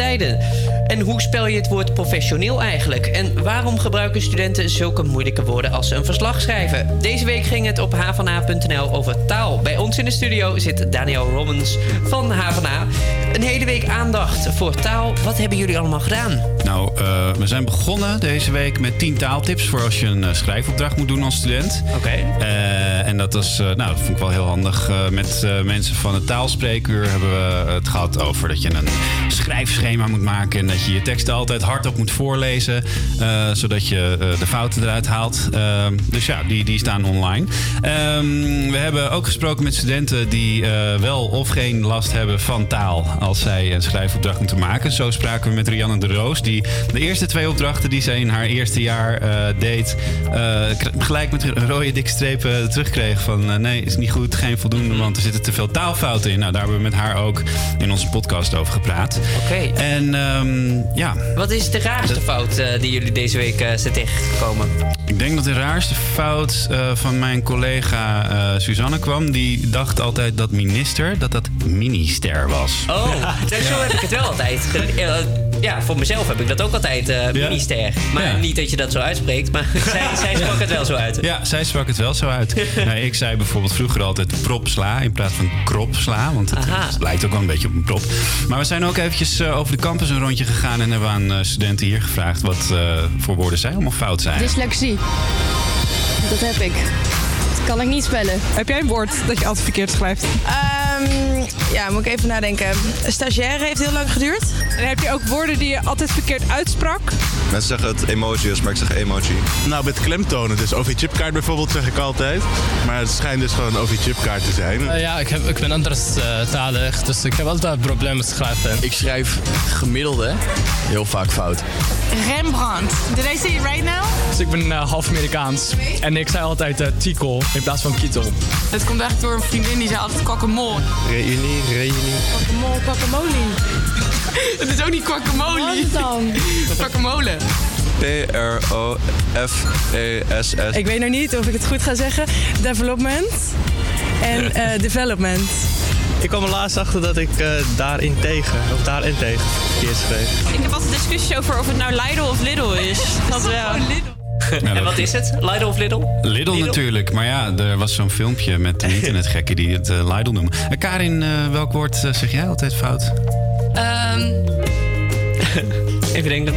Tijden? En hoe spel je het woord professioneel eigenlijk? En waarom gebruiken studenten zulke moeilijke woorden als ze een verslag schrijven? Deze week ging het op havana.nl over taal. Bij ons in de studio zit Daniel Robbins van Havana. Een hele week aandacht voor taal. Wat hebben jullie allemaal gedaan? Nou, eh, we zijn begonnen deze week met 10 taaltips voor als je een eh, schrijfopdracht moet doen als student. Oké. Eh, en dat, is, eh, nou, dat vond ik wel heel handig. Met mensen van het taalspreekuur hebben we het gehad over dat je een schrijfschema moet maken. En dat je je teksten altijd hardop moet voorlezen. eh, zodat je eh, de fouten eruit haalt. Ehm, dus ja, die, die staan online. Ehm, we hebben ook gesproken met studenten die eh, wel of geen last hebben van taal. Als zij een schrijfopdracht moeten maken. Zo spraken we met Rianne de Roos. Die de eerste twee opdrachten die zij in haar eerste jaar deed. gelijk met rode dikke strepen terugkreeg. Van nee, is niet goed, geen voldoende. Want er zitten te veel taalfouten in. Nou, daar hebben we met haar ook in onze podcast over gepraat. Oké. En ehm, ja. Wat is de raarste fout eh, die jullie deze week eh, zijn tegengekomen? Ik denk dat de raarste fout eh, van mijn collega Suzanne kwam. Die dacht altijd dat minister, dat dat minister was. Oh, nou, zo heb ik het wel altijd. Ja, voor mezelf heb ik dat ook altijd, eh minister. Maar Ja. niet dat je dat zo uitspreekt, maar zij, zij sprak het wel zo uit. Ja, zij sprak het wel zo uit. nee, ik zei bijvoorbeeld vroeger altijd propsla in plaats van kropsla. Want het, lijkt ook wel een beetje op een prop. Maar we zijn ook eventjes eh, over de campus een rondje gegaan... en hebben aan eh, studenten hier gevraagd wat eh, voor woorden zij allemaal fout zijn. Dyslexie. Dat heb ik. Dat kan ik niet spellen. Heb jij een woord dat je altijd verkeerd schrijft? Ehm, ja, moet ik even nadenken. Stagiaire heeft heel lang geduurd. En heb je ook woorden die je altijd verkeerd uitsprak? Mensen zeggen het emoji is, maar ik zeg emoji. Nou, met klemtonen. Dus OV-chipkaart bijvoorbeeld zeg ik altijd. Maar het schijnt dus gewoon een OV-chipkaart te zijn. Eh, ja, ik, heb, ik ben anderstalig, dus ik heb altijd problemen met schrijven. Ik schrijf gemiddelde heel vaak fout. Rembrandt. Did I say it right now? Dus ik ben eh, half Amerikaans. En ik zei altijd tikkel in plaats van kietel. Het komt eigenlijk door een vriendin die zei altijd kwakkemool. Reunie, reunie. Kwakkemool, kwakkemolie. Het is ook niet kwakkemolie. Wat is het dan? Kwakkemolen. P-R-O-F-E-S-S. Ik weet nog niet of ik het goed ga zeggen. Development en eh, development. Ik kwam er laatst achter dat ik eh, daarin tegen, of daarin tegen, verkeerd schreef. Ik heb altijd discussie over of het nou Lidl of Lidl is. Dat wel. En wat is het? Lidl of Lidl? Lidl, natuurlijk. Maar ja, er was zo'n filmpje met een internetgekken die het eh, Lidl noemen. Eh, Karin, eh, welk woord zeg jij altijd fout? Ehm, Even denken.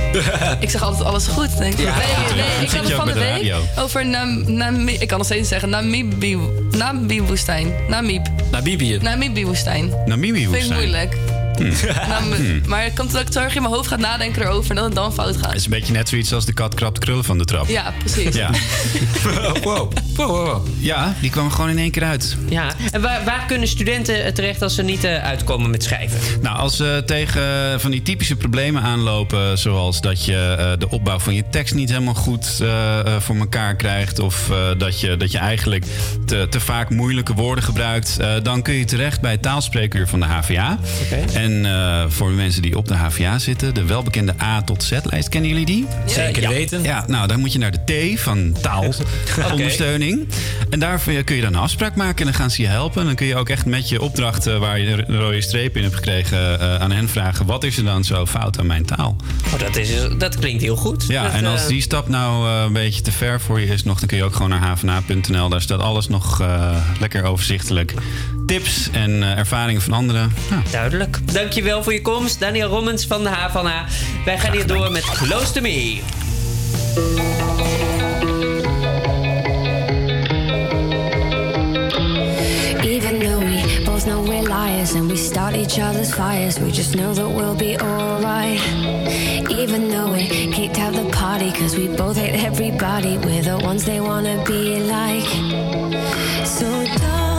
ik zeg altijd alles goed, denk ik. Ja, nee, nee, ik had het van de de week radio. over Nam, Nami, ik kan nog steeds zeggen Namibi, Namibi-woestijn. Namib. Namibië. Namibi-woestijn. Vind ik moeilijk. Hm. Nam- Hm. Maar het komt dat ik erg in mijn hoofd gaat nadenken erover en dat het dan fout gaat. Het is een beetje net zoiets als de kat krabt krullen van de trap. Ja, precies. Ja. wow. Ja, die kwam gewoon in één keer uit. Ja, en waar, waar kunnen studenten terecht als ze niet eh, uitkomen met schrijven? Nou, als ze tegen van die typische problemen aanlopen, zoals dat je eh, de opbouw van je tekst niet helemaal goed eh, eh, voor elkaar krijgt, of eh, dat, je, dat je eigenlijk te, te vaak moeilijke woorden gebruikt, eh, dan kun je terecht bij het taalspreekuur van de HVA. En eh, voor de mensen die op de HVA zitten, de welbekende A tot Z-lijst, kennen jullie die? Zeker ja. weten. Ja, nou, dan moet je naar de T van taalondersteuning. En daar kun je dan een afspraak maken en dan gaan ze je helpen. En dan kun je ook echt met je opdrachten waar je een rode streep in hebt gekregen eh, aan hen vragen: wat is er dan zo fout aan mijn taal? Oh, dat, is, dat klinkt heel goed. Ja, Dat, en als eh, die stap nou eh, een beetje te ver voor je is nog, dan kun je ook gewoon naar havena.nl. Daar staat alles nog eh, lekker overzichtelijk tips en eh, ervaringen van anderen. Ja. Duidelijk. Dankjewel voor je komst, Daniel Rommens van de H van H. Wij gaan hier door met Close to Me. Even though we both know we're liars and we start each other's fires, we just know that we'll be alright. Even though we kicked out the party, cause we both hate everybody, we're the ones they wanna be like. So don't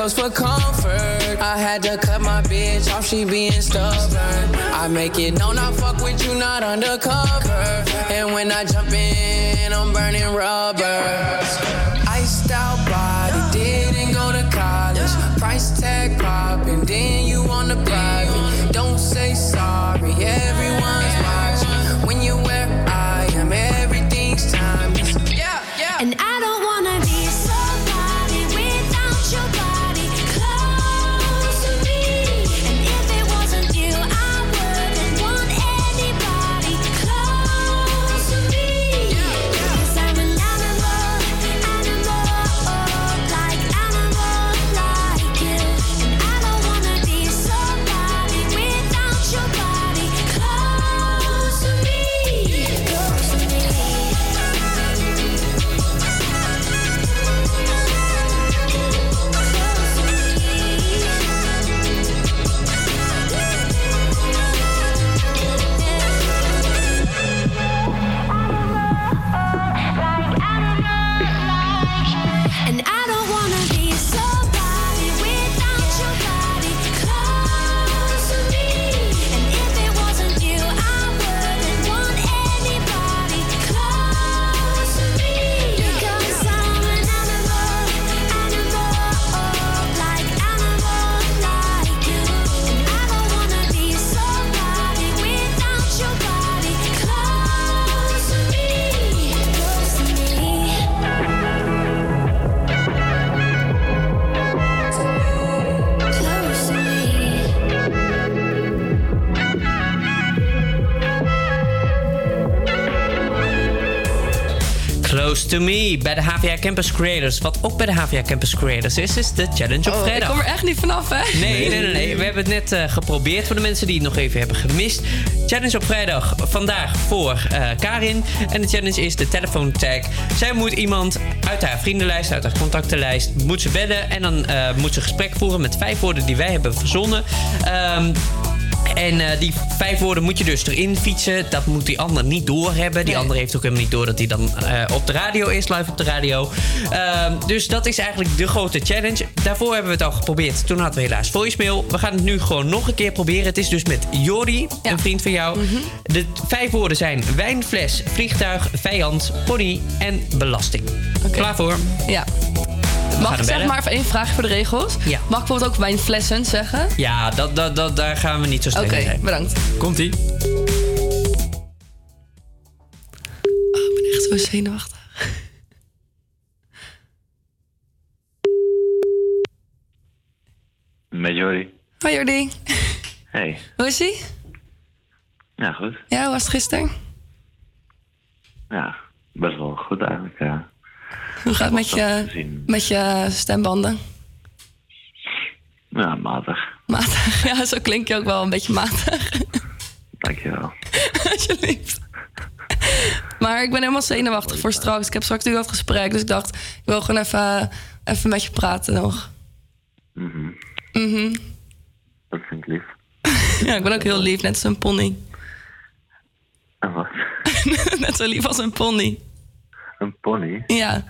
close for comfort. I had to cut my bitch off, she being stubborn. I make it known I fuck with you, not undercover. And when I jump in, I'm burning rubber. To Me bij de HVA Campus Creators. Wat ook bij de HVA Campus Creators is, is de Challenge op Oh, ik vrijdag. kom er echt niet vanaf, hè? Nee, nee, nee, nee. We hebben het net eh, geprobeerd voor de mensen die het nog even hebben gemist. Challenge op vrijdag vandaag voor eh, Karin. En de challenge is de telefoontag. Zij moet iemand uit haar vriendenlijst, uit haar contactenlijst, moet ze bellen. En dan eh, moet ze gesprek voeren met vijf woorden die wij hebben verzonnen. Ehm, en eh, die vijf woorden moet je dus erin fietsen. Dat moet die ander niet doorhebben. Die ander heeft ook helemaal niet door dat hij dan eh, op de radio is, live op de radio. Ehm, dus dat is eigenlijk de grote challenge. Daarvoor hebben we het al geprobeerd. Toen hadden we helaas voicemail. We gaan het nu gewoon nog een keer proberen. Het is dus met Jordi, een vriend van jou. De vijf woorden zijn wijn, fles, vliegtuig, vijand, pony en belasting. Klaar voor? Ja. Mag ik zeg maar even één vraag voor de regels? Ja. Mag ik bijvoorbeeld ook wijnflessen zeggen? Ja, dat, dat, dat, daar gaan we niet zo streng Oké, in zijn. bedankt. Komt-ie. Oh, ik ben echt zo zenuwachtig. Met Jordi. Hoi Jordi. Hey. Hoe is ie? Ja, goed. Ja, hoe was het gisteren? Ja, best wel goed eigenlijk. Ja. Hoe gaat het met Wat je, met je stembanden? Ja, matig. Matig. Ja, zo klink je ook wel een beetje matig. Dankjewel. Alsjeblieft. Maar ik ben helemaal zenuwachtig voor straks. Ik heb straks natuurlijk dat gesprek. Dus ik dacht, ik wil gewoon even, even met je praten nog. Mhm. Mhm. Dat vind ik lief. Ja, ik ben ook heel lief, net als een pony. En wat? net zo lief als een pony. Een pony? Ja.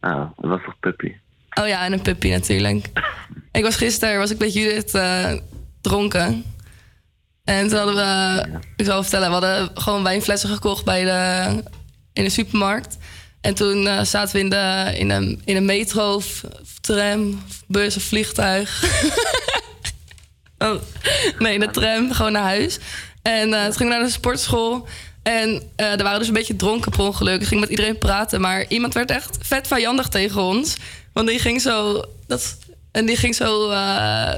Nou, dat was toch puppy? Oh ja, en een puppy natuurlijk. ik was gisteren was ik met Judith eh, dronken. En toen hadden we, ik zal vertellen, we hadden gewoon wijnflessen gekocht bij de, in de supermarkt. En toen eh, zaten we in, de, in, een, in een metro, of tram, of bus of vliegtuig. oh, nee, in de tram, gewoon naar huis. En eh toen gingen we naar de sportschool. En er waren dus een beetje dronken per ongeluk. Ik ging met iedereen praten, maar iemand werd echt vet vijandig tegen ons. Want die ging zo... Dat, en die ging zo... eh,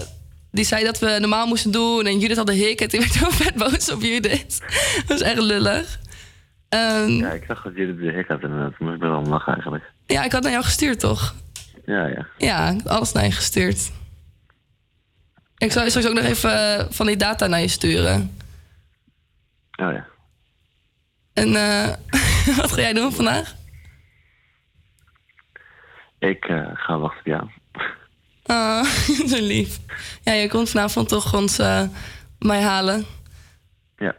die zei dat we normaal moesten doen. En Judith had een hik en die werd heel vet boos op Judith. dat was echt lullig. Ja, ik zag dat jullie de hek had en toen moest ik wel om lachen eigenlijk. ja, ik had naar jou gestuurd, toch? Ja, ja. Ja, ik had alles naar je gestuurd. Ik zal straks ook nog even eh, van die data naar je sturen. Oh ja. En eh, wat ga jij doen vandaag? Ik eh, ga wachten op jou. Ah, zo lief. Ja, je komt vanavond toch ons eh, mij halen. Ja.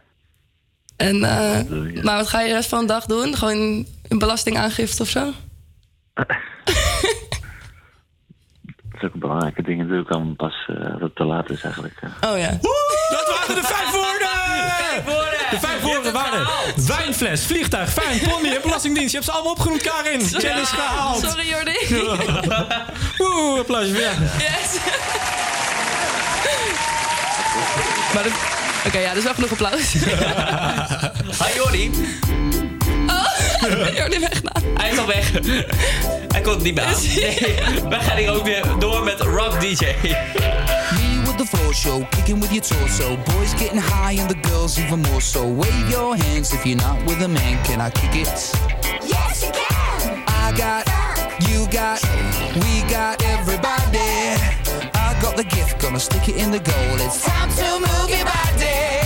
En, eh, maar wat ga je de rest van de dag doen? Gewoon een belastingaangifte of zo? Dat is ook belangrijke dingen doe ik dan pas eh, dat het te laat is eigenlijk. Oh ja. Dat waren de vijf woorden! De vijf woorden waren wijnfles, vliegtuig, fijn, pony en belastingdienst. Je hebt ze allemaal opgenoemd, Karin. Challenge gehaald. Sorry, Jordi. Woe, applausje voor jou. Yes. maar dat... Oké, ja, dus wel genoeg applaus. Hi Jordi. Oh, Jordi weg nou. Hij is al weg. Hij komt niet meer aan. Nee, wij gaan hier ook weer door met Rock DJ. The full show, kicking with your torso. Boys getting high and the girls even more so. Wave your hands if you're not with a man. Can I kick it? Yes, you can. I got, you got, we got everybody. I got the gift, gonna stick it in the goal. It's time to move your body.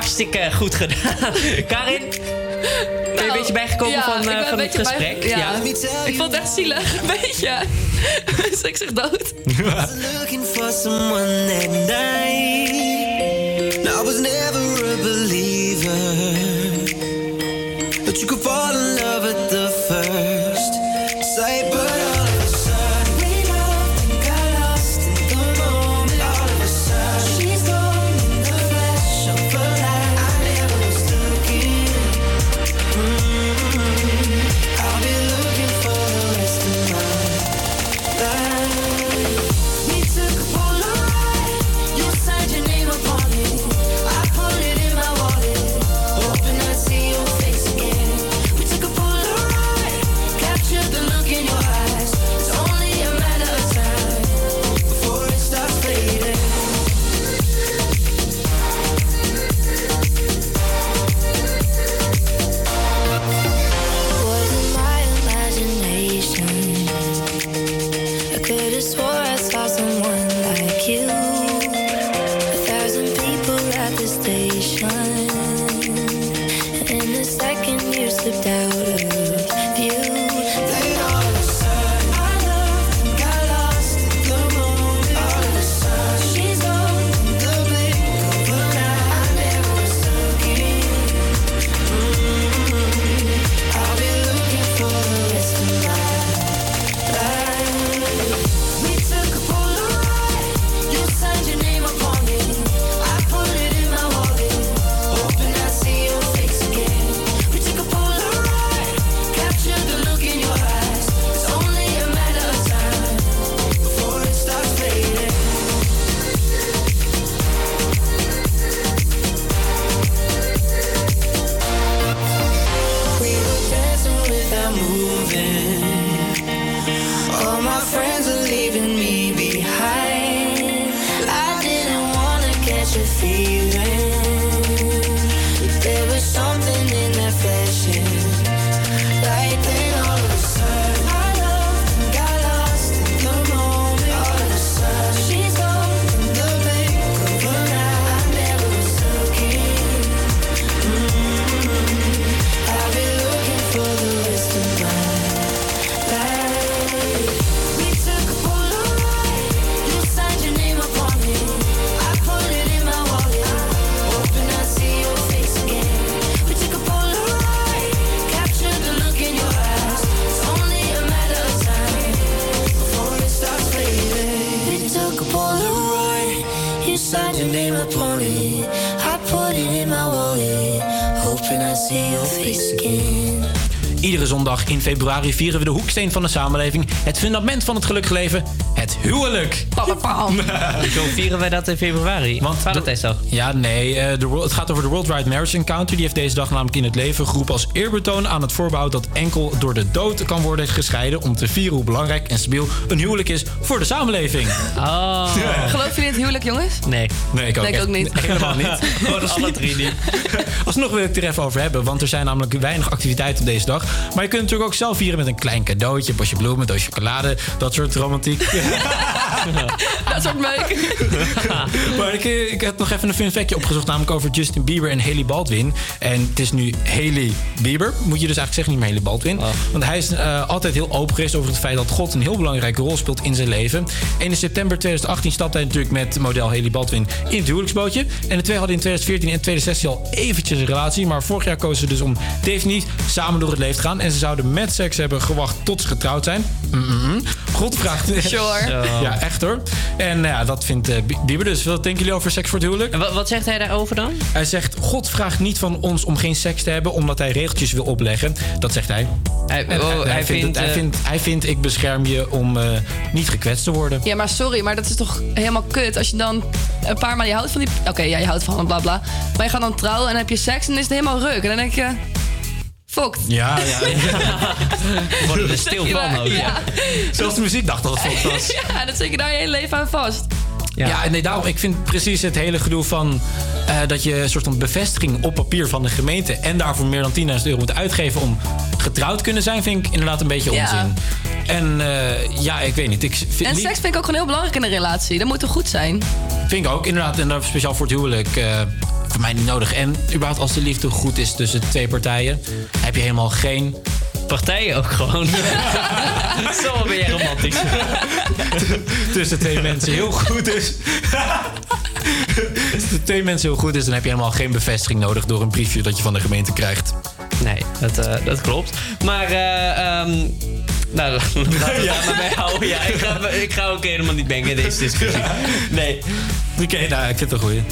Hartstikke goed gedaan. Karin? Ben je een beetje bijgekomen ja, van, ben van het gesprek? bij- ja. Ik vond het echt zielig, een beetje. Dus ik zeg dood. looking for someone that night. Now, I was never a believer, but you could fall in moving. Iedere zondag in februari vieren we de hoeksteen van de samenleving. Het fundament van het gelukkige leven. Huwelijk. Zo vieren wij dat in februari. Want Valentijnsdag. Ja, nee. eh, de, het gaat over de World Wide Marriage Encounter. Die heeft deze dag namelijk in het leven geroepen als eerbetoon aan het voorbehoud dat enkel door de dood kan worden gescheiden. Om te vieren hoe belangrijk en stabiel een huwelijk is voor de samenleving. Oh. Geloof je in het huwelijk, jongens? Nee. Nee, ik ook, Nee, ik echt ook niet. Helemaal niet. Gewoon alle drie niet. Alsnog wil ik het er even over hebben, want er zijn namelijk weinig activiteiten op deze dag. Maar je kunt natuurlijk ook zelf vieren met een klein cadeautje, een bosje bloemen, een doosje chocolade, dat soort romantiek. Dat soort meuk. maar ik, eh, ik heb nog even een fun factje opgezocht, namelijk over Justin Bieber en Haley Baldwin. En het is nu Haley Bieber, moet je dus eigenlijk zeggen, niet meer Haley Baldwin. Want hij is eh, altijd heel open geweest over het feit dat God een heel belangrijke rol speelt in zijn leven. En in september 2018 stapte hij natuurlijk met model Haley Baldwin in het huwelijksbootje. En de twee hadden in 2014 en 2016 al eventjes een relatie. Maar vorig jaar kozen ze dus om definitief samen door het leven te gaan. En ze zouden met seks hebben gewacht tot ze getrouwd zijn. Mm-mm. God vraagt... Sure. Ja, En nou ja, dat vindt eh, Bieber dus. Wat denken jullie over seks voor het huwelijk? En wat, wat zegt hij daarover dan? Hij zegt, God vraagt niet van ons om geen seks te hebben... omdat hij regeltjes wil opleggen. Dat zegt hij. Hij, oh, hij, vindt... hij, eh, vindt, hij vindt, ik bescherm je om eh, niet gekwetst te worden. Ja, maar sorry, maar dat is toch helemaal kut. Als je dan een paar maal je houdt van die... Oké, ja, je houdt van hem, bla bla. Maar je gaat dan trouwen en dan heb je seks en dan is het helemaal ruk. En dan denk je... Fucked. Ja, ja. worden er stil van ook. Ja, Zelfs de muziek dacht dat het fokt was. ja, dat zit je daar je hele leven aan vast. Ja, nee, daarom, ik vind precies het hele gedoe van eh, dat je een soort van bevestiging op papier van de gemeente en daarvoor meer dan 10.000 euro moet uitgeven om getrouwd te kunnen zijn, vind ik inderdaad een beetje Ja. onzin. En eh, ja, ik weet niet. Ik vind, En seks vind ik ook gewoon heel belangrijk in een relatie. Dat moet toch goed zijn? vind ik ook inderdaad, en dan speciaal voor het huwelijk. eh, voor mij niet nodig. En überhaupt als de liefde goed is tussen twee partijen, heb je helemaal geen... Partijen ook gewoon. Zo ben je romantisch. tussen twee mensen heel goed is. tussen twee mensen heel goed is, dan heb je helemaal geen bevestiging nodig door een briefje dat je van de gemeente krijgt. Nee, dat, eh, dat klopt. Maar, eh ehm nou, laten we het Ja. daar maar bij houden. Ja, ik, ga, ik ga ook helemaal niet mengen in deze discussie. Nee. Oké, nou, ik heb het een goeie.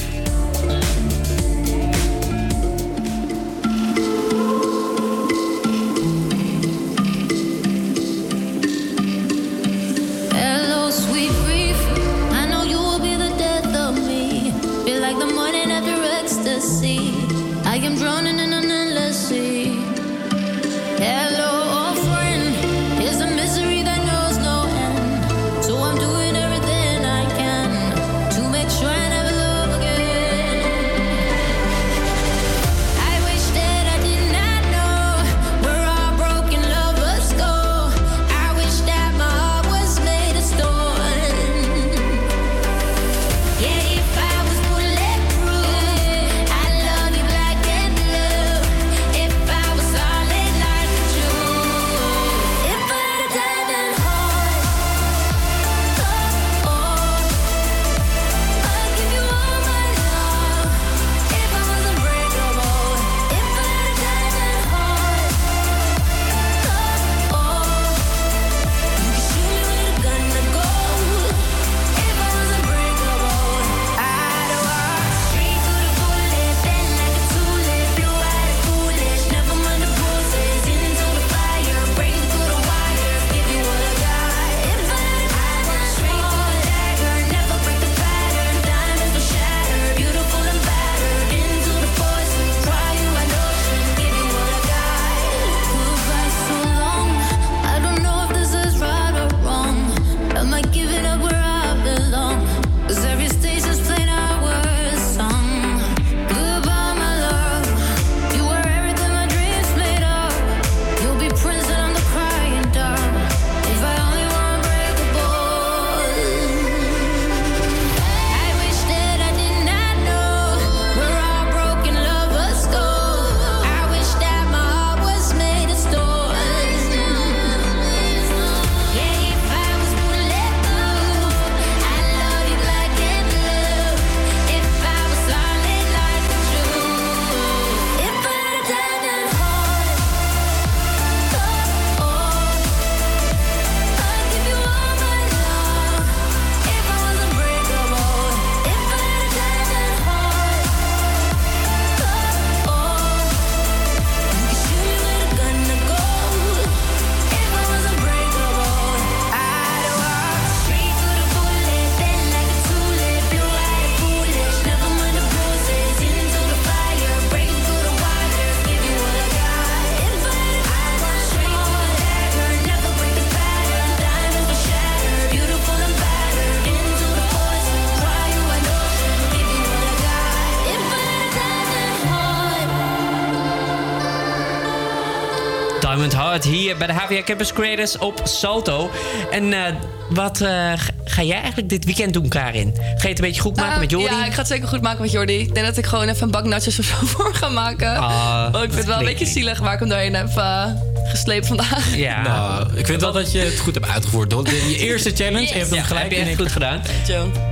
Hier bij de HVA Campus Creators op Salto. En eh, wat eh, ga jij eigenlijk dit weekend doen, Karin? Ga je het een beetje goed maken Eh, met Jordi? Ja, ik ga het zeker goed maken met Jordi. Ik denk dat ik gewoon even een bak nachos of zo voor ga maken. Ah, Want ik vind het wel een beetje zielig waar ik hem doorheen heb gesleept vandaag. Ja. Nou, ik vind wel dat je het goed hebt uitgevoerd. De- Je eerste challenge, je hebt hem Ja, gelijk heb je echt goed gedaan.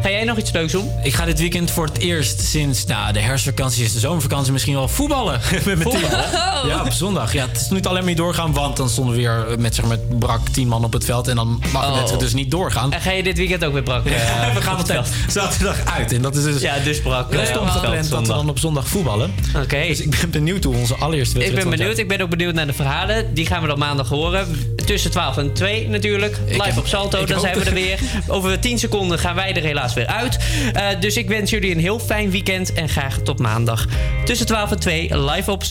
Ga jij nog iets leuks doen? Ik ga dit weekend voor het eerst sinds nou, de herfstvakantie is de zomervakantie misschien wel voetballen. met mijn team. Ja, op zondag. Ja, het is niet alleen maar niet doorgaan, want dan stonden we weer met, zeg maar, met brak tien man op het veld. En dan mag Oh. wedstrijd dus niet doorgaan. En ga je dit weekend ook weer brak? eh, we gaan op het altijd zaterdag uit. En dat is dus Ja, dus brak. het veld gepland dat we dan op zondag voetballen. Oké. Dus ik ben benieuwd hoe onze allereerste Ik wedstrijd ben van het benieuwd. Ik ben ook benieuwd naar de verhalen. Die gaan we dan maandag horen. Tussen 12 en 2 natuurlijk. Live heb- op Salto. ik Dan zijn we er dat- weer. Over 10 seconden gaan wij er helaas weer uit. Eh, dus ik wens jullie een heel fijn weekend. En graag tot maandag. Tussen 12 en 2 live op